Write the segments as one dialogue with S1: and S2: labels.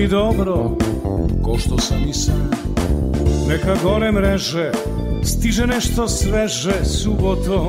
S1: i dobro, ko što sam i sam. Neka gore mreže, stiže nešto sveže subotom.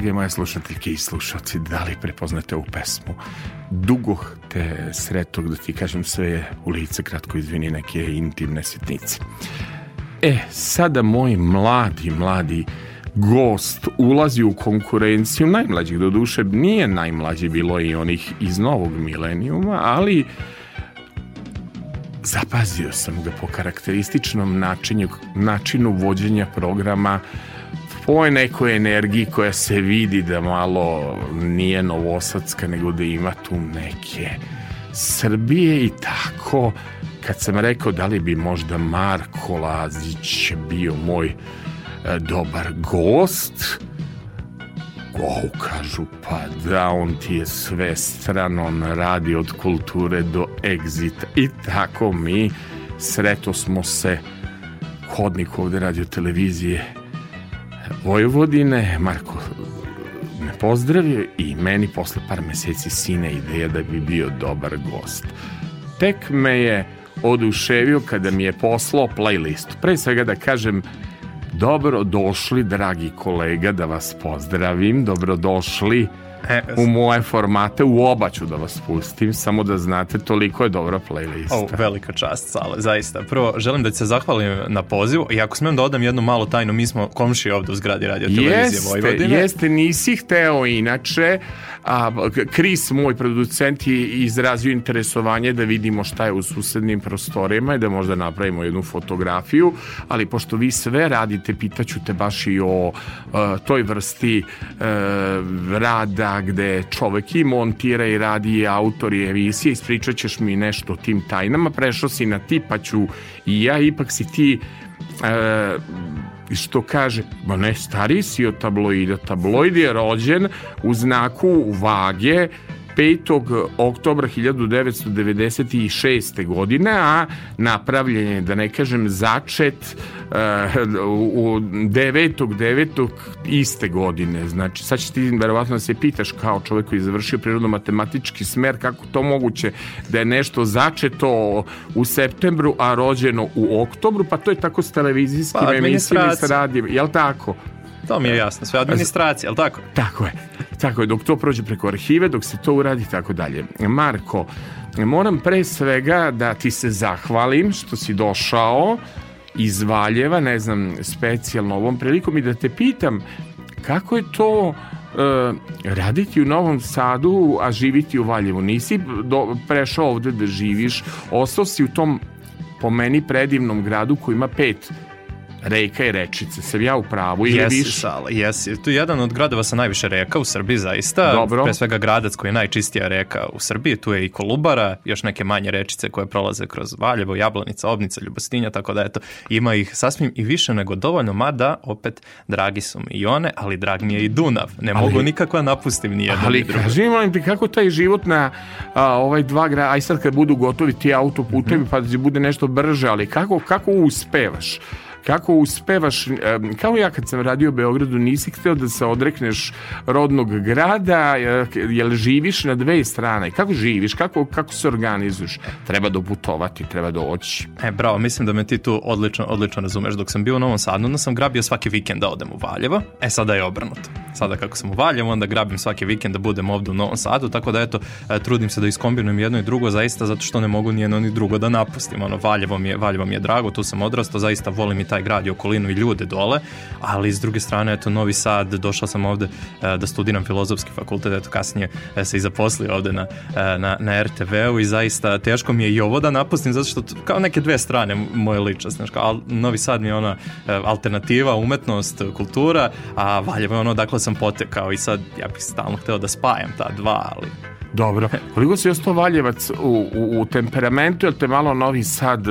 S1: drage moje slušateljke i slušalci, da li prepoznate ovu pesmu? Dugo te sretog, da ti kažem sve je u lice, kratko izvini neke intimne sitnice. E, sada moj mladi, mladi gost ulazi u konkurenciju najmlađih do duše, nije najmlađi bilo i onih iz novog milenijuma, ali zapazio sam ga po karakterističnom načinu, načinu vođenja programa uh, ovoj nekoj energiji koja se vidi da malo nije novosadska, nego da ima tu neke Srbije i tako. Kad sam rekao da li bi možda Marko Lazić bio moj e, dobar gost, wow, kažu, pa da, on ti je sve stran, on radi od kulture do egzita. I tako mi sreto smo se hodnik ovde radio televizije Vojvodine, Marko me pozdravio i meni posle par meseci sine ideja da bi bio dobar gost. Tek me je oduševio kada mi je poslao playlist. Pre svega da kažem dobro došli dragi kolega da vas pozdravim, dobro došli E, u moje formate, u oba ću da vas pustim, samo da znate, toliko je dobra
S2: playlista. O, velika čast, Sale, zaista. Prvo, želim da ti se zahvalim na pozivu i ako smem da odam jednu malu tajnu, mi smo komši ovde
S1: u
S2: zgradi
S1: radio televizije Vojvodine. Jeste, nisi hteo inače, a, Kris, moj producent, je izrazio interesovanje da vidimo šta je u susednim prostorima i da možda napravimo jednu fotografiju, ali pošto vi sve radite, pitaću te baš i o a, e, toj vrsti a, e, rada emisija da gde čovek i montira i radi i autor i emisije, ispričat ćeš mi nešto o tim tajnama, prešao si na ti pa ću i ja, ipak si ti e, što kaže, ma ne, stari si od tabloida, tabloid je rođen u znaku vage 5. oktobra 1996. godine, a napravljen je, da ne kažem, začet u 9. 9. iste godine. Znači, sad ćeš ti verovatno da se pitaš kao čovjek koji je završio prirodno-matematički smer kako to moguće da je nešto začeto u septembru, a rođeno u oktobru, pa to je tako s televizijskim pa, emisijama i sa
S2: radijem, jel
S1: tako?
S2: To mi je jasno, sve administracija,
S1: jel
S2: tako?
S1: Tako je, tako je, dok to prođe preko arhive, dok se to uradi, tako dalje. Marko, moram pre svega da ti se zahvalim što si došao, iz Valjeva, ne znam, specijalno ovom prilikom i da te pitam kako je to e, raditi u Novom Sadu, a živiti u Valjevu. Nisi do, prešao ovde da živiš, ostao si u tom po meni predivnom gradu koji ima pet reka i rečice. Sam ja u
S2: pravu ili yes, više? Yes. Tu je jedan od gradova sa najviše reka u Srbiji zaista. Dobro. Pre svega Gradac koji je najčistija reka u Srbiji. Tu je i Kolubara, još neke manje rečice koje prolaze kroz Valjevo, Jablanica, Obnica, Ljubostinja, tako da eto, ima ih sasvim i više nego dovoljno, mada opet dragi su mi i one, ali drag
S1: mi
S2: je i Dunav. Ne
S1: ali,
S2: mogu nikako da napustim
S1: ni jedan ali, ni drugi. Kaži, molim ti, kako taj život na a, ovaj dva grada, aj sad kad budu gotovi ti autoputevi, mm -hmm. pa da bude nešto brže, ali kako, kako uspevaš? kako uspevaš, kao ja kad sam radio u Beogradu nisi hteo da se odrekneš rodnog grada, eh, jel živiš na dve strane, kako živiš, kako, kako se
S2: organizuješ, treba doputovati, treba doći. E, bravo, mislim da me ti tu odlično, odlično razumeš, dok sam bio u Novom Sadu, onda sam grabio svaki vikend da odem u Valjevo, e sada je obrnuto, sada kako sam u Valjevu, onda grabim svaki vikend da budem ovde u Novom Sadu, tako da eto, e, trudim se da iskombinujem jedno i drugo, zaista zato što ne mogu nijedno ni drugo da napustim, ono, Valjevo mi je, Valjevo mi je drago, tu sam odrastao, zaista volim i taj grad i okolinu i ljude dole, ali s druge strane, eto, Novi Sad, došao sam ovde e, da studiram filozofski fakultet, eto, kasnije e, se i zaposlio ovde na, e, na, na RTV-u i zaista teško mi je i ovo da napustim, zato što kao neke dve strane moje liča, znaš, kao Novi Sad mi je ona alternativa, umetnost, kultura, a Valjevo je ono dakle sam potekao i sad ja bih stalno hteo da spajam ta dva, ali
S1: Dobro. Koliko si ostao Valjevac u, u, u temperamentu, je te malo Novi Sad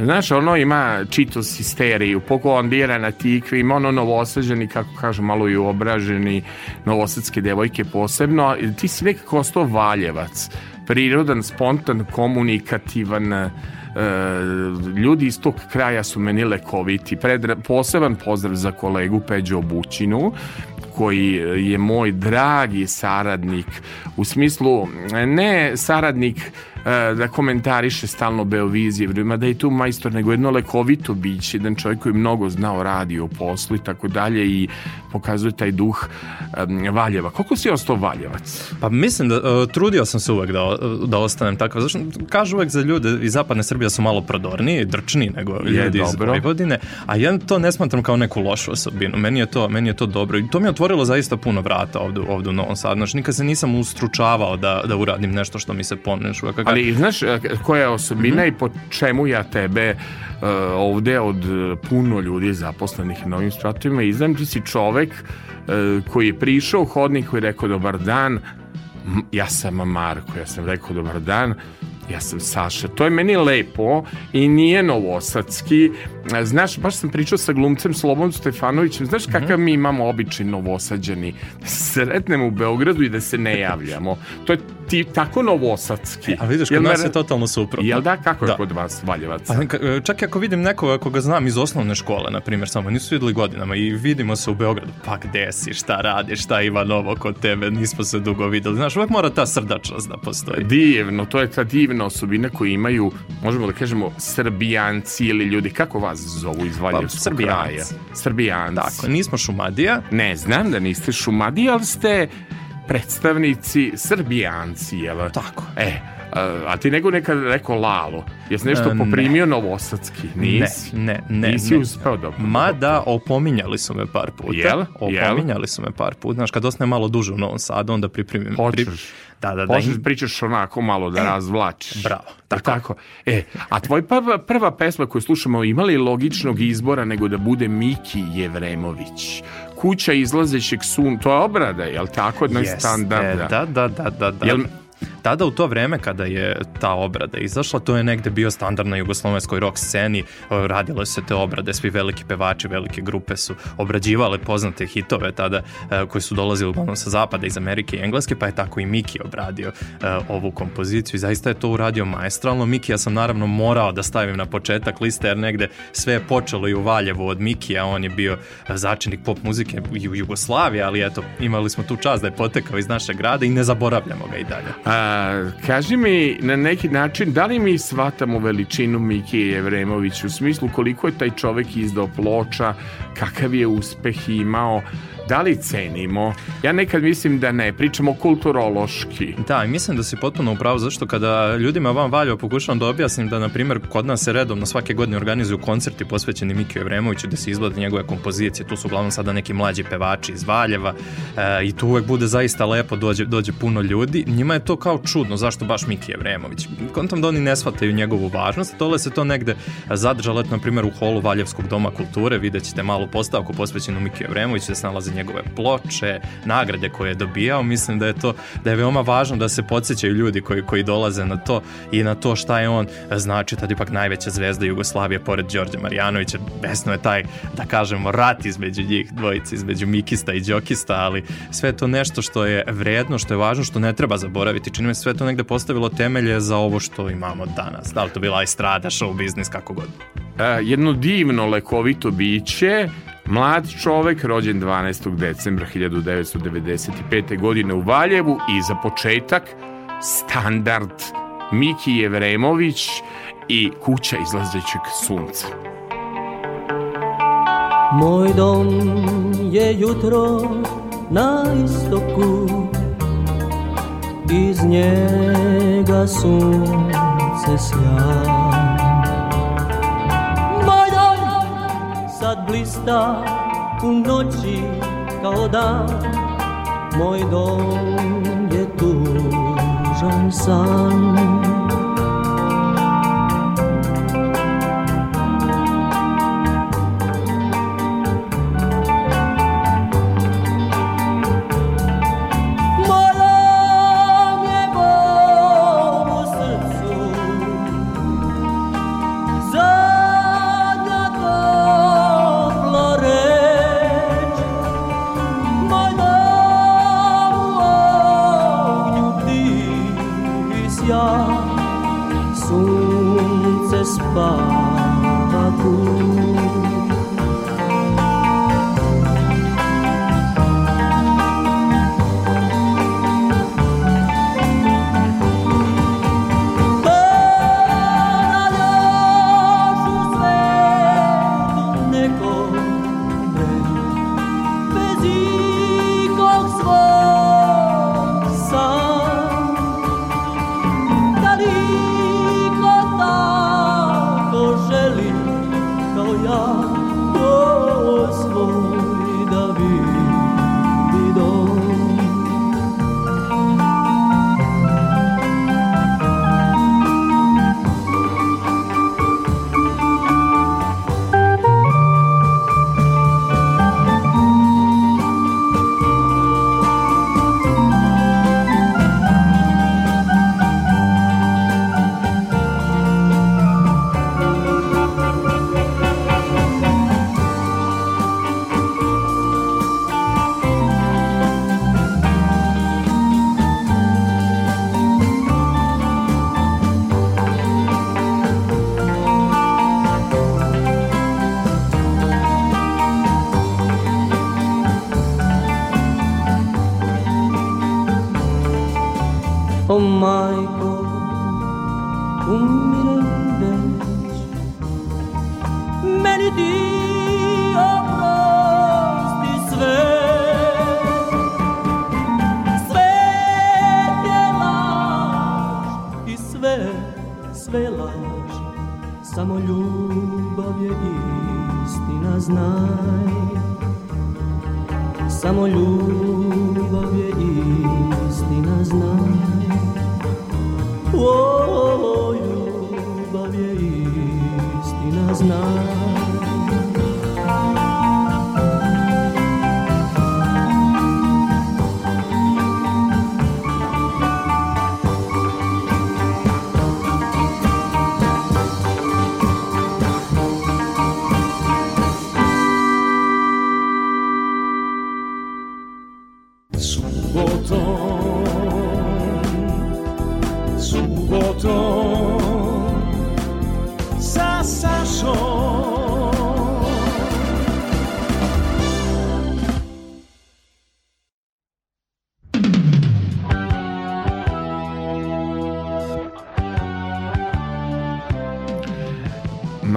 S1: Znaš, ono ima čitos histeriju, pokolondirana tikve, ima ono novosađeni, kako kažu, malo i obraženi novosadske devojke posebno. Ti si nekako ostao valjevac, prirodan, spontan, komunikativan, Uh, ljudi iz tog kraja su meni lekoviti. Predra, poseban pozdrav za kolegu Peđo Obućinu koji je moj dragi saradnik u smislu ne saradnik E, da komentariše stalno Beovizije, vrima da je tu majstor, nego jedno lekovito biće, jedan čovjek koji mnogo znao radi o poslu i tako dalje i pokazuje taj duh Valjeva. Koliko si ostao Valjevac?
S2: Pa mislim da, e, trudio sam se uvek da, da ostanem takav. Zašto, kažu uvek za ljude iz zapadne Srbije su malo prodorniji, drčniji nego ljudi dobro. iz godine, a ja to ne smatram kao neku lošu osobinu. Meni je to, meni je to dobro i to mi je otvorilo zaista puno vrata ovde, ovde u Novom Sadu. Znači, nikad se nisam ustručavao da, da uradim nešto što mi se
S1: poneš. Uvek Ali, znaš, e, koja je osobina mm -hmm. i po čemu ja tebe uh, ovde od e, puno ljudi zaposlenih na ovim stratovima izdam, ti si čovek uh, koji je prišao u hodnik koji je rekao dobar dan, ja sam Marko, ja sam rekao dobar dan, ja sam Saša. To je meni lepo i nije novosadski znaš, baš sam pričao sa glumcem Slobom Stefanovićem, znaš mhm. kakav mi imamo običaj novosađani? da se sretnemo u Beogradu i da se ne javljamo. To je ti tako
S2: novosadski. E, a vidiš, kod Jel nas je totalno suprotno.
S1: Jel da, kako je da. kod vas, Valjevac? Pa,
S2: čak i ako vidim nekoga koga znam iz osnovne škole, na primjer, samo nisu videli godinama i vidimo se u Beogradu, pa gde si, šta radiš, šta ima novo kod tebe, nismo se dugo videli. Znaš, uvek mora ta
S1: srdačnost
S2: da postoji.
S1: Divno, to je ta divna osobina koju imaju, možemo da kažemo, srbijanci ili ljudi, kako vas nas zovu iz Valjevskog pa, Srbijanci. kraja.
S2: Srbijanci. Dakle, nismo Šumadija.
S1: Ne, znam da niste Šumadija, ali ste predstavnici Srbijanci, jel? Tako. E, a ti nego nekad rekao Lalo. Jesi nešto e, poprimio ne. novosadski? Nisi? Ne, ne, ne. Nisi ne.
S2: uspeo
S1: dobro.
S2: Ma da, opominjali su me par puta. Jel? Opominjali su me par puta. Znaš, kad ostane malo duže u Novom
S1: Sadu,
S2: onda
S1: pripremim. Hoćeš. Da, da, da. Hoćeš da pričaš onako malo da e, razvlačiš. Bravo. E, tako. E, tako. E, a tvoj prva, prva pesma koju slušamo ima li logičnog izbora nego da bude Miki Jevremović? Kuća izlazećeg sun, to je obrada, je jel tako?
S2: Od da, da, da, da. da. Jel, Tada u to vreme kada je ta obrada izašla, to je negde bio standard na jugoslovenskoj rock sceni, e, radile se te obrade, svi veliki pevači, velike grupe su obrađivale poznate hitove tada e, koji su dolazili uglavnom sa zapada iz Amerike i Engleske, pa je tako i Miki obradio e, ovu kompoziciju i zaista je to uradio maestralno. Miki ja sam naravno morao da stavim na početak liste jer negde sve je počelo i u Valjevu od Mikija, on je bio začinik pop muzike i u Jugoslaviji, ali eto, imali smo tu čast da je potekao iz našeg grada i ne zaboravljamo ga i dalje. A,
S1: A, kaži mi na neki način, da li mi shvatamo veličinu Miki Jevremovića u smislu koliko je taj čovek izdao ploča, kakav je uspeh imao, da li cenimo? Ja nekad mislim da ne, pričamo kulturološki.
S2: Da, i mislim da si potpuno upravo zašto kada ljudima van Valjeva pokušavam da objasnim da, na primjer, kod nas se redovno svake godine organizuju koncerti posvećeni Mikiju Evremoviću da se izgleda njegove kompozicije, tu su uglavnom sada neki mlađi pevači iz Valjeva e, i tu uvek bude zaista lepo, dođe, dođe puno ljudi. Njima je to kao čudno, zašto baš Miki Evremović? Kontam da oni ne shvataju njegovu važnost, dole se to negde zadržalo, na primjer, u holu Valjevskog doma kulture, vidjet ćete malu postavku posvećenu Miki Evremoviću, da se nalazi njegove ploče, nagrade koje je dobijao, mislim da je to da je veoma važno da se podsjećaju ljudi koji koji dolaze na to i na to šta je on znači tad ipak najveća zvezda Jugoslavije pored Đorđa Marjanovića, besno je taj da kažemo rat između njih dvojice, između Mikista i Đokista, ali sve to nešto što je vredno, što je važno, što ne treba zaboraviti. Čini mi se sve to negde postavilo temelje za ovo što imamo danas. Da li to bila estrada, show biznis, kako god.
S1: E, jedno divno lekovito biće Mlad čovek, rođen 12. decembra 1995. godine u Valjevu i za početak standard Miki Jevremović i kuća izlazećeg sunca.
S3: Moj dom je jutro na istoku Iz njega sunce sjaja ista u noći kao da Moj dom je tužan san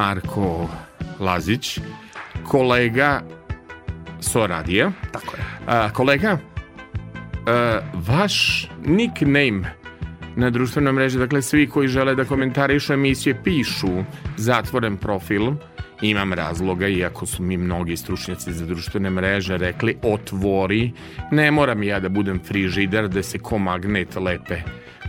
S1: Marko Lazić, kolega Soradija.
S2: Tako je. A,
S1: kolega, a, e, vaš nickname na društvenoj mreži, dakle svi koji žele da komentarišu emisije pišu zatvoren profil, imam razloga, iako su mi mnogi stručnjaci za društvene mreže rekli otvori, ne moram ja da budem frižider da se ko magnet lepe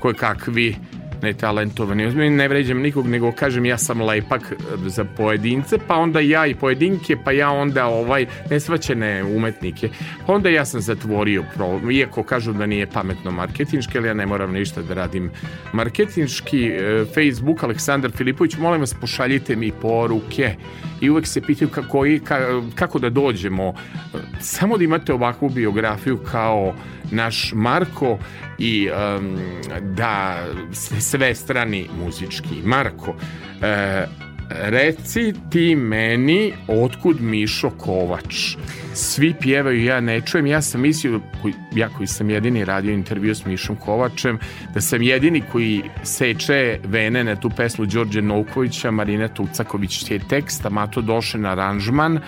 S1: koje kakvi netalentovan. I ne vređam nikog, nego kažem ja sam lepak eh, za pojedince, pa onda ja i pojedinke, pa ja onda ovaj nesvaćene umetnike. Onda ja sam zatvorio problem, iako kažu da nije pametno marketinški, ali ja ne moram ništa da radim marketinški. Eh, Facebook Aleksandar Filipović, molim vas pošaljite mi poruke i uvek se pitaju kako, i, ka, kako da dođemo. Samo da imate ovakvu biografiju kao naš Marko i um, da sve strani muzički Marko. E, Reci ti meni otkud Mišo Kovač. Svi pjevaju, ja ne čujem. Ja sam mislio, ja koji sam jedini radio intervju s Mišom Kovačem, da sam jedini koji seče vene na tu pesmu Đorđe Novkovića, Marina Tucaković je tekst, a Mato na aranžman,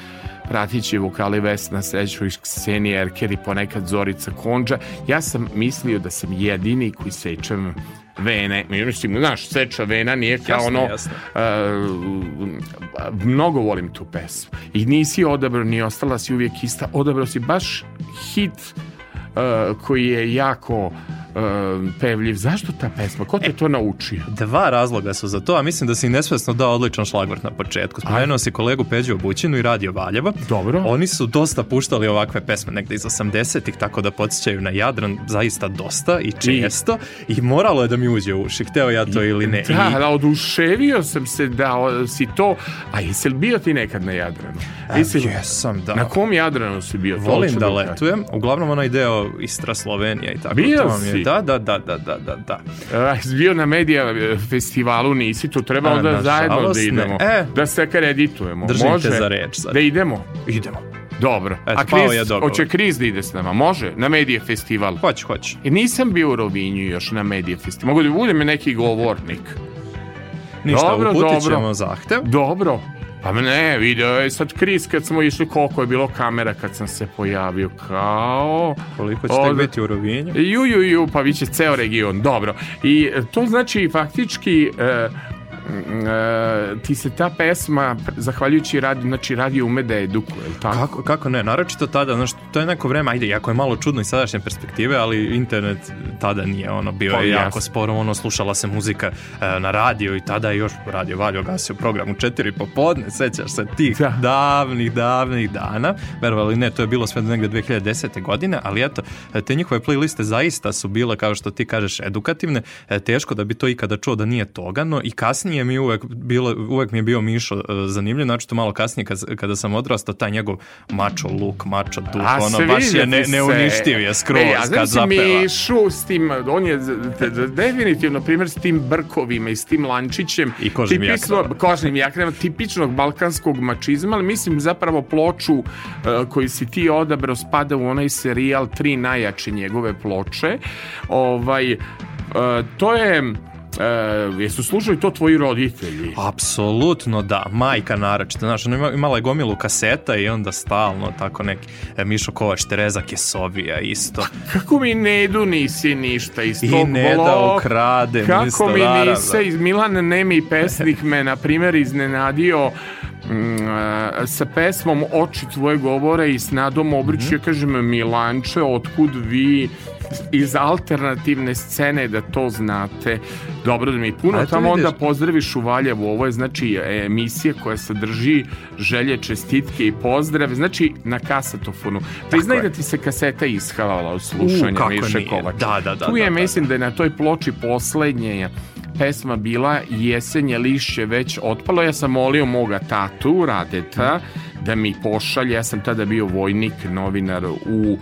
S1: pratići vokali Vesna Srećović, Ksenija Erker i ponekad Zorica Konđa. Ja sam mislio da sam jedini koji sečem vene. Mislim, znaš, seča vena nije kao jasno, ono... Jasno. Uh, mnogo volim tu pesmu. I nisi odabrao, ni ostala si uvijek ista. Odabrao si baš hit uh, koji je jako uh, pevljiv. Zašto ta pesma? Ko te e, to naučio?
S2: Dva razloga su za to, a mislim da si nesvesno dao odličan šlagvort na početku. Spomenuo si kolegu Peđu Obućinu i
S1: Radio Valjeva. Dobro.
S2: Oni su dosta puštali ovakve pesme negde iz 80-ih, tako da podsjećaju na Jadran zaista dosta i često i, i moralo je da mi uđe u uši, hteo ja to I, ili ne.
S1: Da, I... da, oduševio sam se da o, si to, a jesi li bio ti nekad na Jadranu? E,
S2: jesi li... Jesam, da.
S1: Na kom
S2: Jadranu
S1: si bio?
S2: Volim da, da letujem, uglavnom onaj deo Istra Slovenija i tako. Bio to si, Znači, da, Da, da, da, da, da,
S1: da. Uh, bio na medija e, festivalu nisi, tu treba onda da, zajedno da idemo. E, da se kreditujemo.
S2: Držim Može, za reč.
S1: Sad. Da idemo.
S2: Idemo.
S1: Dobro. Et, A Kriz, je hoće Kriz da ide s nama? Može? Na medije festival?
S2: Hoće, hoće.
S1: I e, nisam bio u Rovinju još na medije festival. Mogu da budem neki govornik.
S2: Ništa, dobro, uputit ćemo dobro. zahtev.
S1: Dobro. Pa ne, video je sad Kris kad smo išli koliko je bilo kamera kad sam se pojavio kao...
S2: Koliko će od... biti u rovinju?
S1: Ju, ju, ju, pa vi će ceo region, dobro. I to znači faktički e, Mm, e, ti se ta pesma, zahvaljujući radi, znači radio ume da edukuje, tako?
S2: Kako, kako ne, naročito tada, znači to je neko vreme, ajde, jako je malo čudno iz sadašnje perspektive, ali internet tada nije ono, bio pa, je jako sporo, ono, slušala se muzika e, na radio i tada je još radio Valjo gasio program u 4 popodne, sećaš se tih da. davnih, davnih dana, verovali ne, to je bilo sve negde 2010. godine, ali eto, te njihove playliste zaista su bile, kao što ti kažeš, edukativne, e, teško da bi to ikada čuo da nije toga, no i kasnije ranije mi uvek, bilo, uvek mi je bio Mišo uh, zanimljiv, znači to malo kasnije kad, kada sam odrastao, taj njegov mačo luk, mačo duh, a, ono, baš je ne, uništio je skroz e, a kad
S1: zapeva. Mišu s tim, on je definitivno primjer s tim brkovima i s tim lančićem.
S2: I kožnim tipično, jakrama. Kožnim jakrem,
S1: tipičnog balkanskog mačizma, ali mislim zapravo ploču uh, koju si ti odabrao spada u onaj serijal tri najjače njegove ploče. Ovaj, uh, to je E, jesu slušali to tvoji roditelji?
S2: Apsolutno da, majka naročito. Znaš, ona imala je gomilu kaseta i onda stalno tako neki e, Mišo Kovač, Tereza Kesovija isto.
S1: Pa kako mi ne idu nisi ništa iz
S2: I
S1: tog I
S2: ne da
S1: ukradem. Kako isto, mi nisa iz Milan Nemi pesnik me, na primjer, iznenadio mm, e, sa pesmom Oči tvoje govore i s Nadom Obrić, mm -hmm. ja kažem Milanče, otkud vi iz alternativne scene da to znate. Dobro da mi puno tamo onda pozdraviš u Valjevu. Ovo je znači e, emisija koja sadrži želje, čestitke i pozdrave. Znači na kasetofonu. Priznaj da ti se kaseta ishalala
S2: u
S1: slušanju
S2: uh, Miše Kovača.
S1: Da, da, da, tu je da, da, mislim da. da je na toj ploči poslednje pesma bila Jesenje lišće već otpalo. Ja sam molio moga tatu, Radeta, da mi pošalje. Ja sam tada bio vojnik, novinar u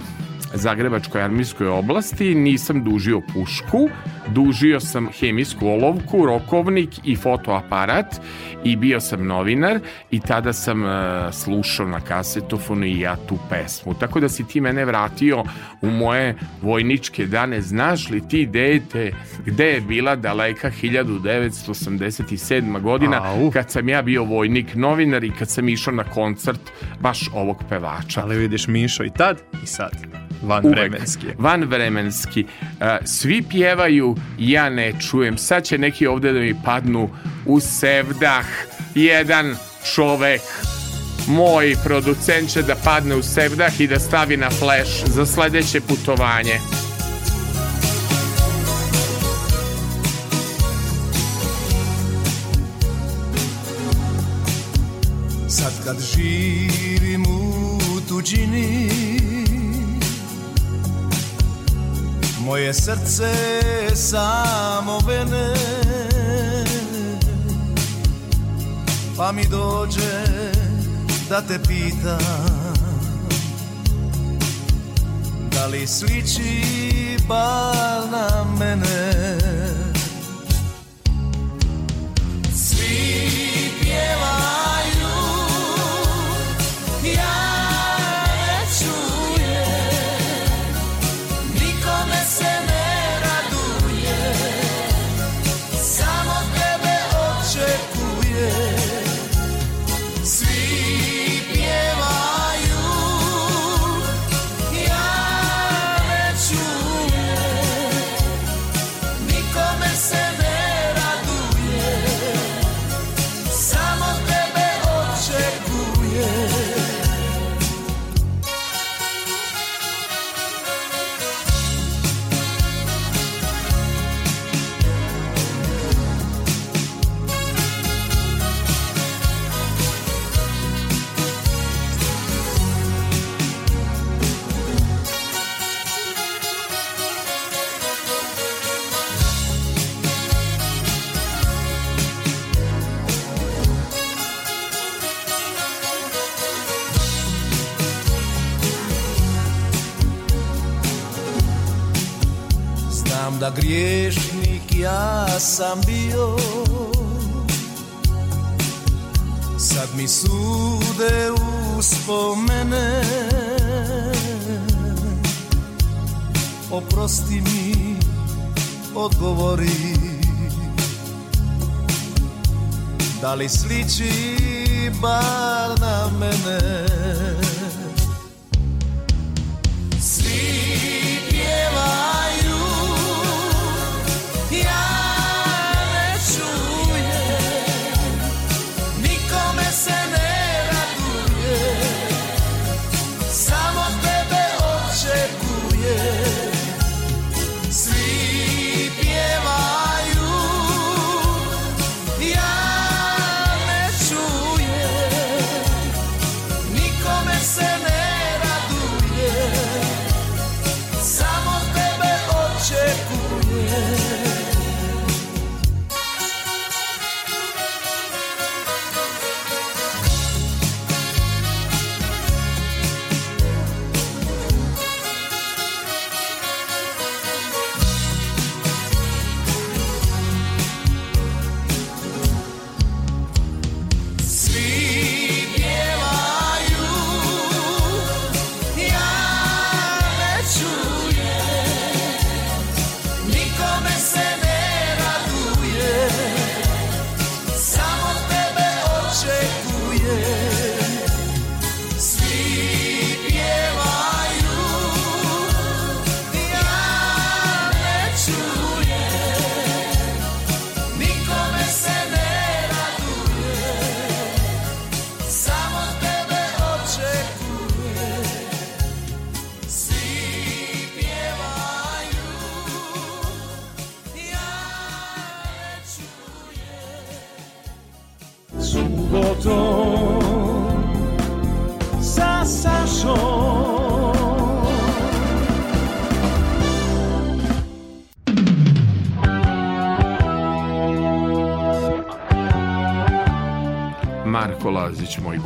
S1: Zagrebačkoj armijskoj oblasti nisam dužio pušku, dužio sam hemijsku olovku, rokovnik i fotoaparat i bio sam novinar i tada sam e, slušao na kasetofonu i ja tu pesmu. Tako da si ti mene vratio u moje vojničke dane. Znaš li ti dete gde je bila daleka 1987. godina Au. kad sam ja bio vojnik novinar i kad sam išao na koncert baš ovog pevača.
S2: Ali vidiš Mišo i tad i sad.
S1: Vanvremenski. Uvek. Vanvremenski. E, svi pjevaju, ja ne čujem. Sad će neki ovdje da mi padnu u sevdah. Jedan čovek moj producent će da padne u sevdah i da stavi na flash za sljedeće putovanje.
S4: Sad kad živim u tuđini Moje srce samo vene Pa mi dođe da te pita Da li sliči bal na mene
S5: da griješnik ja sam bio Sad mi sude uspomene Oprosti mi, odgovori Da li sliči bar na mene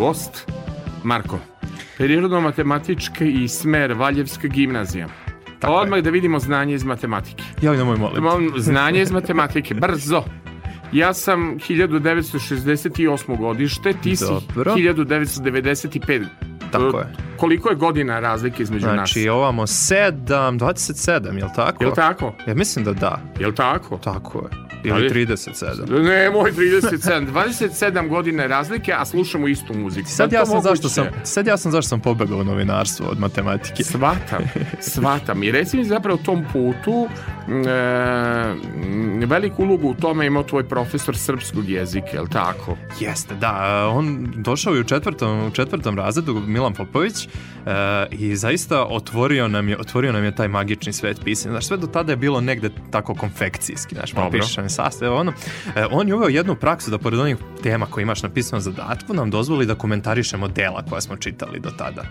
S1: gost, Marko. prirodno matematički i smer Valjevska gimnazija. Tako Odmah je. da vidimo znanje iz matematike. Ja
S2: nemoj
S1: molim. Znanje iz matematike, brzo. Ja sam 1968. godište, ti si 1995.
S2: Tako
S1: je. Koliko je godina razlike između
S2: znači,
S1: nas?
S2: Znači, ovamo 7, 27,
S1: je li tako? Je li
S2: tako? Ja mislim da da.
S1: Je li tako?
S2: Tako je.
S1: Ili 37. Da ne, moj 37. 27 godine razlike, a slušamo istu muziku.
S2: Da sad ja sam zašto sam sad ja sam zašto sam pobegao u novinarstvo od matematike.
S1: Svatam, svatam. I reci mi zapravo u tom putu mm, e, veliku ulogu u tome imao tvoj profesor srpskog jezika,
S2: je li
S1: tako?
S2: Jeste, da. On došao je u četvrtom, u četvrtom razredu, Milan Popović, e, i zaista otvorio nam, je, otvorio nam je taj magični svet pisanja. Znaš, sve do tada je bilo negde tako konfekcijski, znaš, pa pišeš sastave, ono, e, on je uveo jednu praksu da pored onih tema koje imaš na pisanom zadatku nam dozvoli da komentarišemo dela koja smo čitali do tada.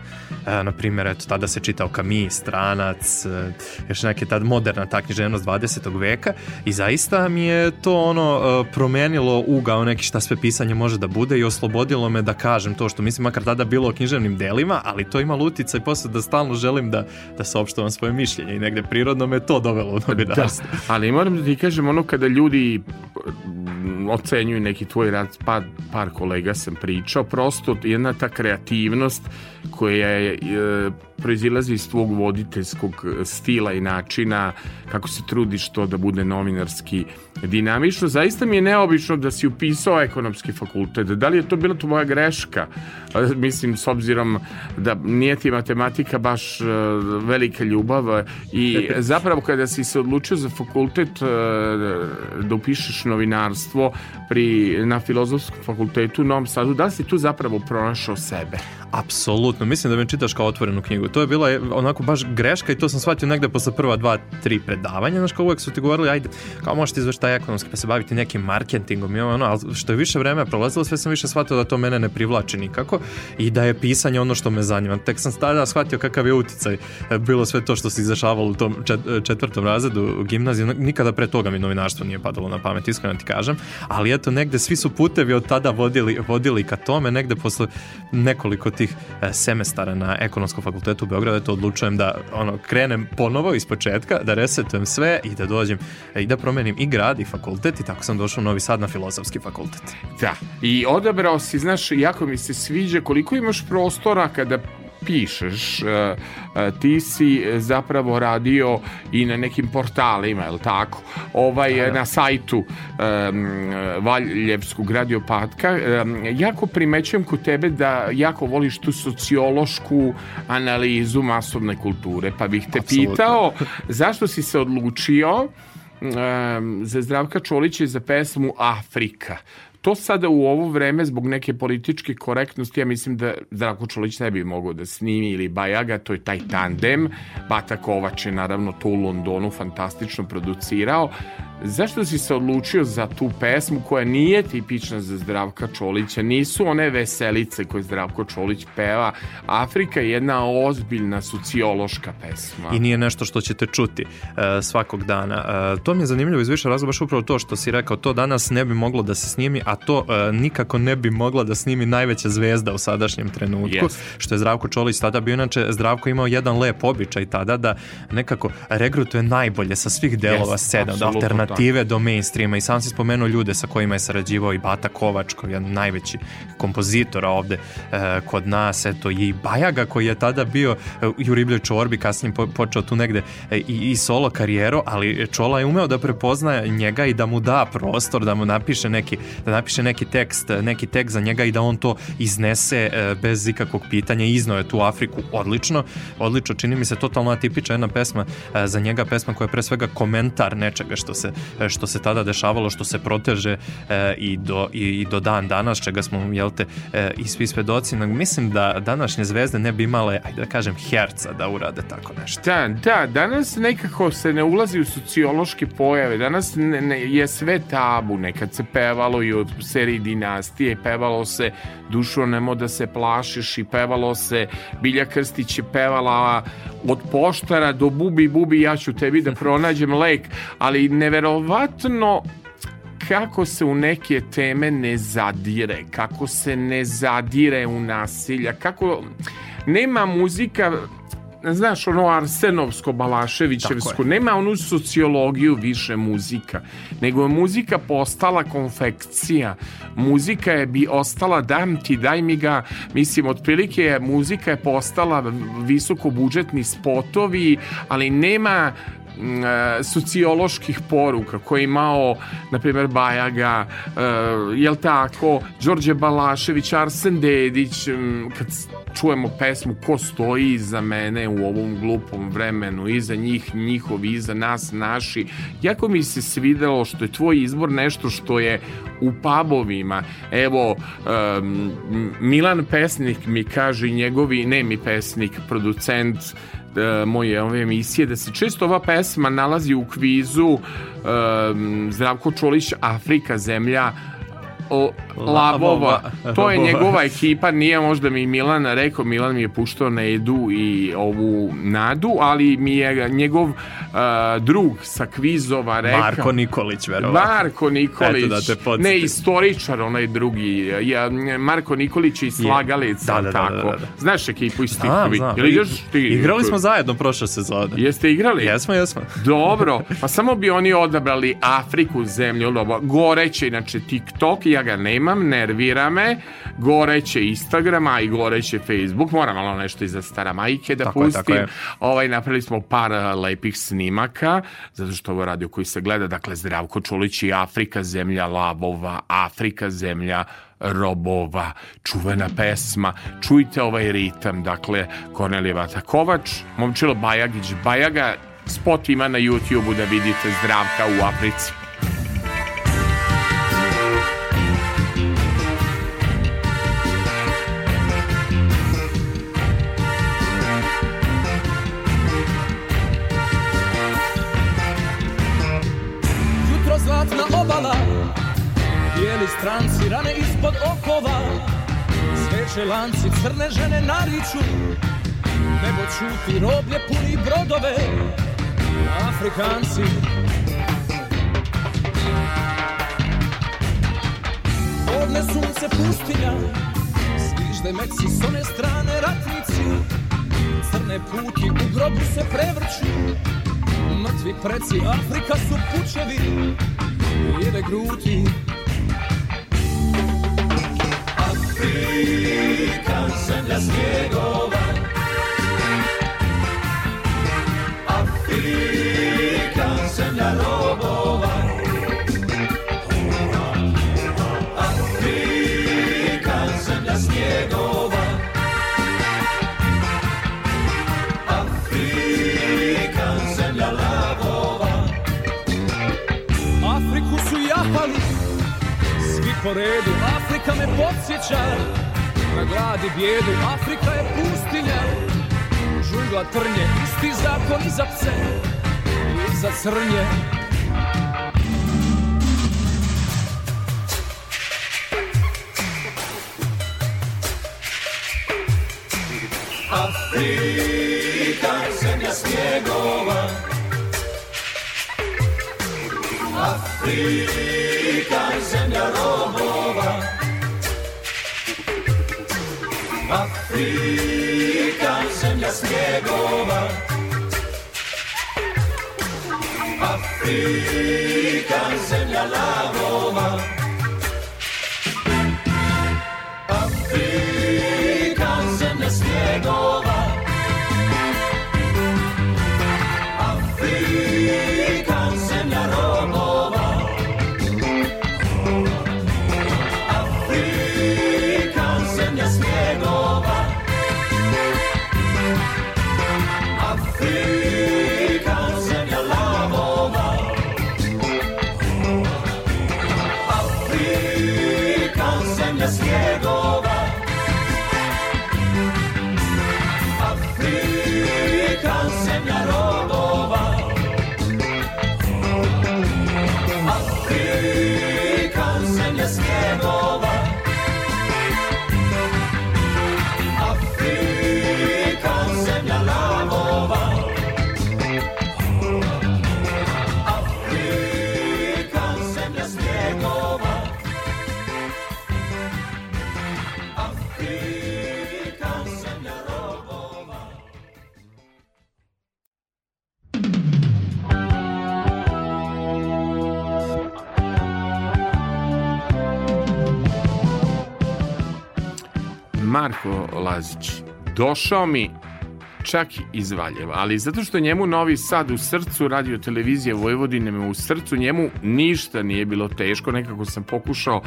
S2: E, na primjer, eto, tada se čitao Kami, Stranac, e, još neke tad moderna ta književnost 20. veka i zaista mi je to ono e, promenilo ugao neki šta sve pisanje može da bude i oslobodilo me da kažem to što mislim, makar tada bilo o književnim delima, ali to ima lutica i posle da stalno želim da, da saopštavam svoje mišljenje i negde prirodno me to dovelo u
S1: novinarstvo. Da, ali moram da ti kažem ono kada ljudi ljudi mm, ocenjuju neki tvoj rad, pa par kolega sam pričao, prosto jedna ta kreativnost koja je e, proizilazi iz tvog voditeljskog e, stila i načina kako se trudiš to da bude novinarski dinamično. Zaista mi je neobično da si upisao ekonomski fakultet. Da li je to bila tvoja greška? Mislim, s obzirom da nije ti matematika baš e, velika ljubav e, i zapravo kada si se odlučio za fakultet da upišeš novinarstvo pri, na Filozofskom fakultetu u Novom Sadu, da li si tu zapravo pronašao sebe?
S2: Apsolutno. Mislim da me čitaš kao otvorenu knjigu Dakle, to je bila onako baš greška i to sam shvatio negde posle prva dva, tri predavanja, znaš kao uvek su ti govorili, ajde, kao možete izveštaj ekonomski pa se baviti nekim marketingom i ono, ali što je više vremena prolazilo, sve sam više shvatio da to mene ne privlači nikako i da je pisanje ono što me zanima. Tek sam tada shvatio kakav je uticaj e, bilo sve to što se izdešavalo u tom četvrtom razredu gimnazije, nikada pre toga mi novinarstvo nije padalo na pamet, iskreno ti kažem, ali eto negde svi su putevi od tada vodili, vodili ka tome, negde posle nekoliko tih e, semestara na ekonomskom fakultetu životu u Beogradu, eto odlučujem da ono, krenem ponovo iz početka, da resetujem sve i da dođem e, i da promenim i grad i fakultet i tako sam došao u Novi Sad na filozofski fakultet.
S1: Da, i odabrao si, znaš, jako mi se sviđa koliko imaš prostora kada pišeš, e, e, ti si zapravo radio i na nekim portalima, je li tako? Ovaj, Aha. Da, da. na sajtu um, Valjevskog radiopatka. Um, jako primećujem kod tebe da jako voliš tu sociološku analizu masovne kulture, pa bih te Absolutno. pitao zašto si se odlučio um, za Zdravka Čolića i za pesmu Afrika. To sada u ovo vreme, zbog neke političke korektnosti, ja mislim da Zdravko Čolić ne bi mogao da snimi ili Bajaga, to je taj tandem. Bata Kovač je naravno to u Londonu fantastično producirao zašto si se odlučio za tu pesmu koja nije tipična za Zdravka Čolića? Nisu one veselice koje Zdravko Čolić peva. Afrika je jedna ozbiljna sociološka pesma.
S2: I nije nešto što ćete čuti uh, svakog dana. Uh, to mi je zanimljivo iz više razloga, baš upravo to što si rekao, to danas ne bi moglo da se snimi, a to uh, nikako ne bi mogla da snimi najveća zvezda u sadašnjem trenutku, yes. što je Zdravko Čolić tada bio. Inače, Zdravko imao jedan lep običaj tada da nekako regrutuje najbolje sa svih delova yes, sedam, da kreative do mainstreama i sam si spomenuo ljude sa kojima je sarađivao i Bata Kovač koji je najveći kompozitor ovde e, kod nas, eto i Bajaga koji je tada bio e, u Riblje Čorbi kasnije po, počeo tu negde e, i, i solo karijero, ali Čola je umeo da prepozna njega i da mu da prostor, da mu napiše neki, da napiše neki tekst, neki tekst za njega i da on to iznese e, bez ikakvog pitanja iznao je tu Afriku odlično, odlično čini mi se totalno atipična jedna pesma e, za njega, pesma koja je pre svega komentar nečega što se E, što se tada dešavalo, što se proteže e, i, do, i, i do dan danas, čega smo, jel te, e, i svi svedoci. Mislim da današnje zvezde ne bi imale, ajde da kažem, herca da urade tako nešto.
S1: Da, da, danas nekako se ne ulazi u sociološke pojave, danas ne, ne, je sve tabu, nekad se pevalo i od seriji dinastije, pevalo se dušo nemo da se plašiš i pevalo se, Bilja Krstić je pevala od poštara do bubi bubi ja ću tebi da pronađem lek, ali neverovatno neverovatno kako se u neke teme ne zadire, kako se ne zadire u nasilja, kako nema muzika znaš, ono Arsenovsko Balaševićevsko, nema onu sociologiju više muzika, nego je muzika postala konfekcija. Muzika je bi ostala, dam ti, daj mi ga, mislim, otprilike je muzika je postala visokobudžetni spotovi, ali nema E, socioloških poruka koje je imao, na primjer, Bajaga, e, jel tako, Đorđe Balašević, Arsen Dedić, kad čujemo pesmu Ko stoji iza mene u ovom glupom vremenu, iza njih, njihovi, iza nas, naši, jako mi se svidelo što je tvoj izbor nešto što je u pubovima. Evo, um, Milan Pesnik mi kaže, njegovi, ne mi pesnik, producent, E, moje ove emisije, da se često ova pesma nalazi u kvizu e, Zdravko Čolić Afrika zemlja Lavova. To je njegova ekipa, nije možda mi Milan rekao, Milan mi je puštao na Edu i ovu Nadu, ali mi je njegov uh, drug sa kvizova rekao...
S2: Marko Nikolić, verovatno.
S1: Marko Nikolić, Eto da te ne istoričar, onaj drugi. Ja, Marko Nikolić i Slagalica, da, da, da, tako. Da, da, Znaš ekipu iz Stihovi?
S2: Igrali smo zajedno prošle sezone.
S1: Jeste igrali?
S2: Jesmo, jesmo.
S1: Dobro, pa samo bi oni odabrali Afriku, zemlju, lobo. Goreće, inače, TikTok, ja ja ga nemam, nervira me, goreće Instagram, a i goreće Facebook, moram malo nešto iza stara majke da tako pustim. Je, je. Ovaj, napravili smo par e, lepih snimaka, zato što ovo radio koji se gleda, dakle Zdravko Čulić i Afrika, zemlja labova, Afrika, zemlja robova, čuvena pesma. Čujte ovaj ritam, dakle, Kornelije Vatakovač, Momčilo Bajagić Bajaga, spot ima na YouTube-u da vidite Zdravka u Africi. stranci rane ispod okova Sveče lanci crne žene nariču Nebo čuti roblje puni brodove Afrikanci Podne sunce pustinja Svižde meci s one strane ratnici Crne puti u grobu se prevrću Mrtvi preci Afrika su pučevi Jede gruti African senders nie govan. African senders po redu Afrika me podsjeća Na da glad i bijedu Afrika je pustinja Džungla trnje Isti zakon i za pse I za crnje Afrika, zemlja snjegova Afrika Amerika i zemlja robova Afrika i zemlja snjegova Afrika i zemlja lavova Marko Lazić došao mi čak iz Valjeva, ali zato što njemu Novi Sad u srcu, radio televizije Vojvodine u srcu, njemu ništa nije bilo teško, nekako sam pokušao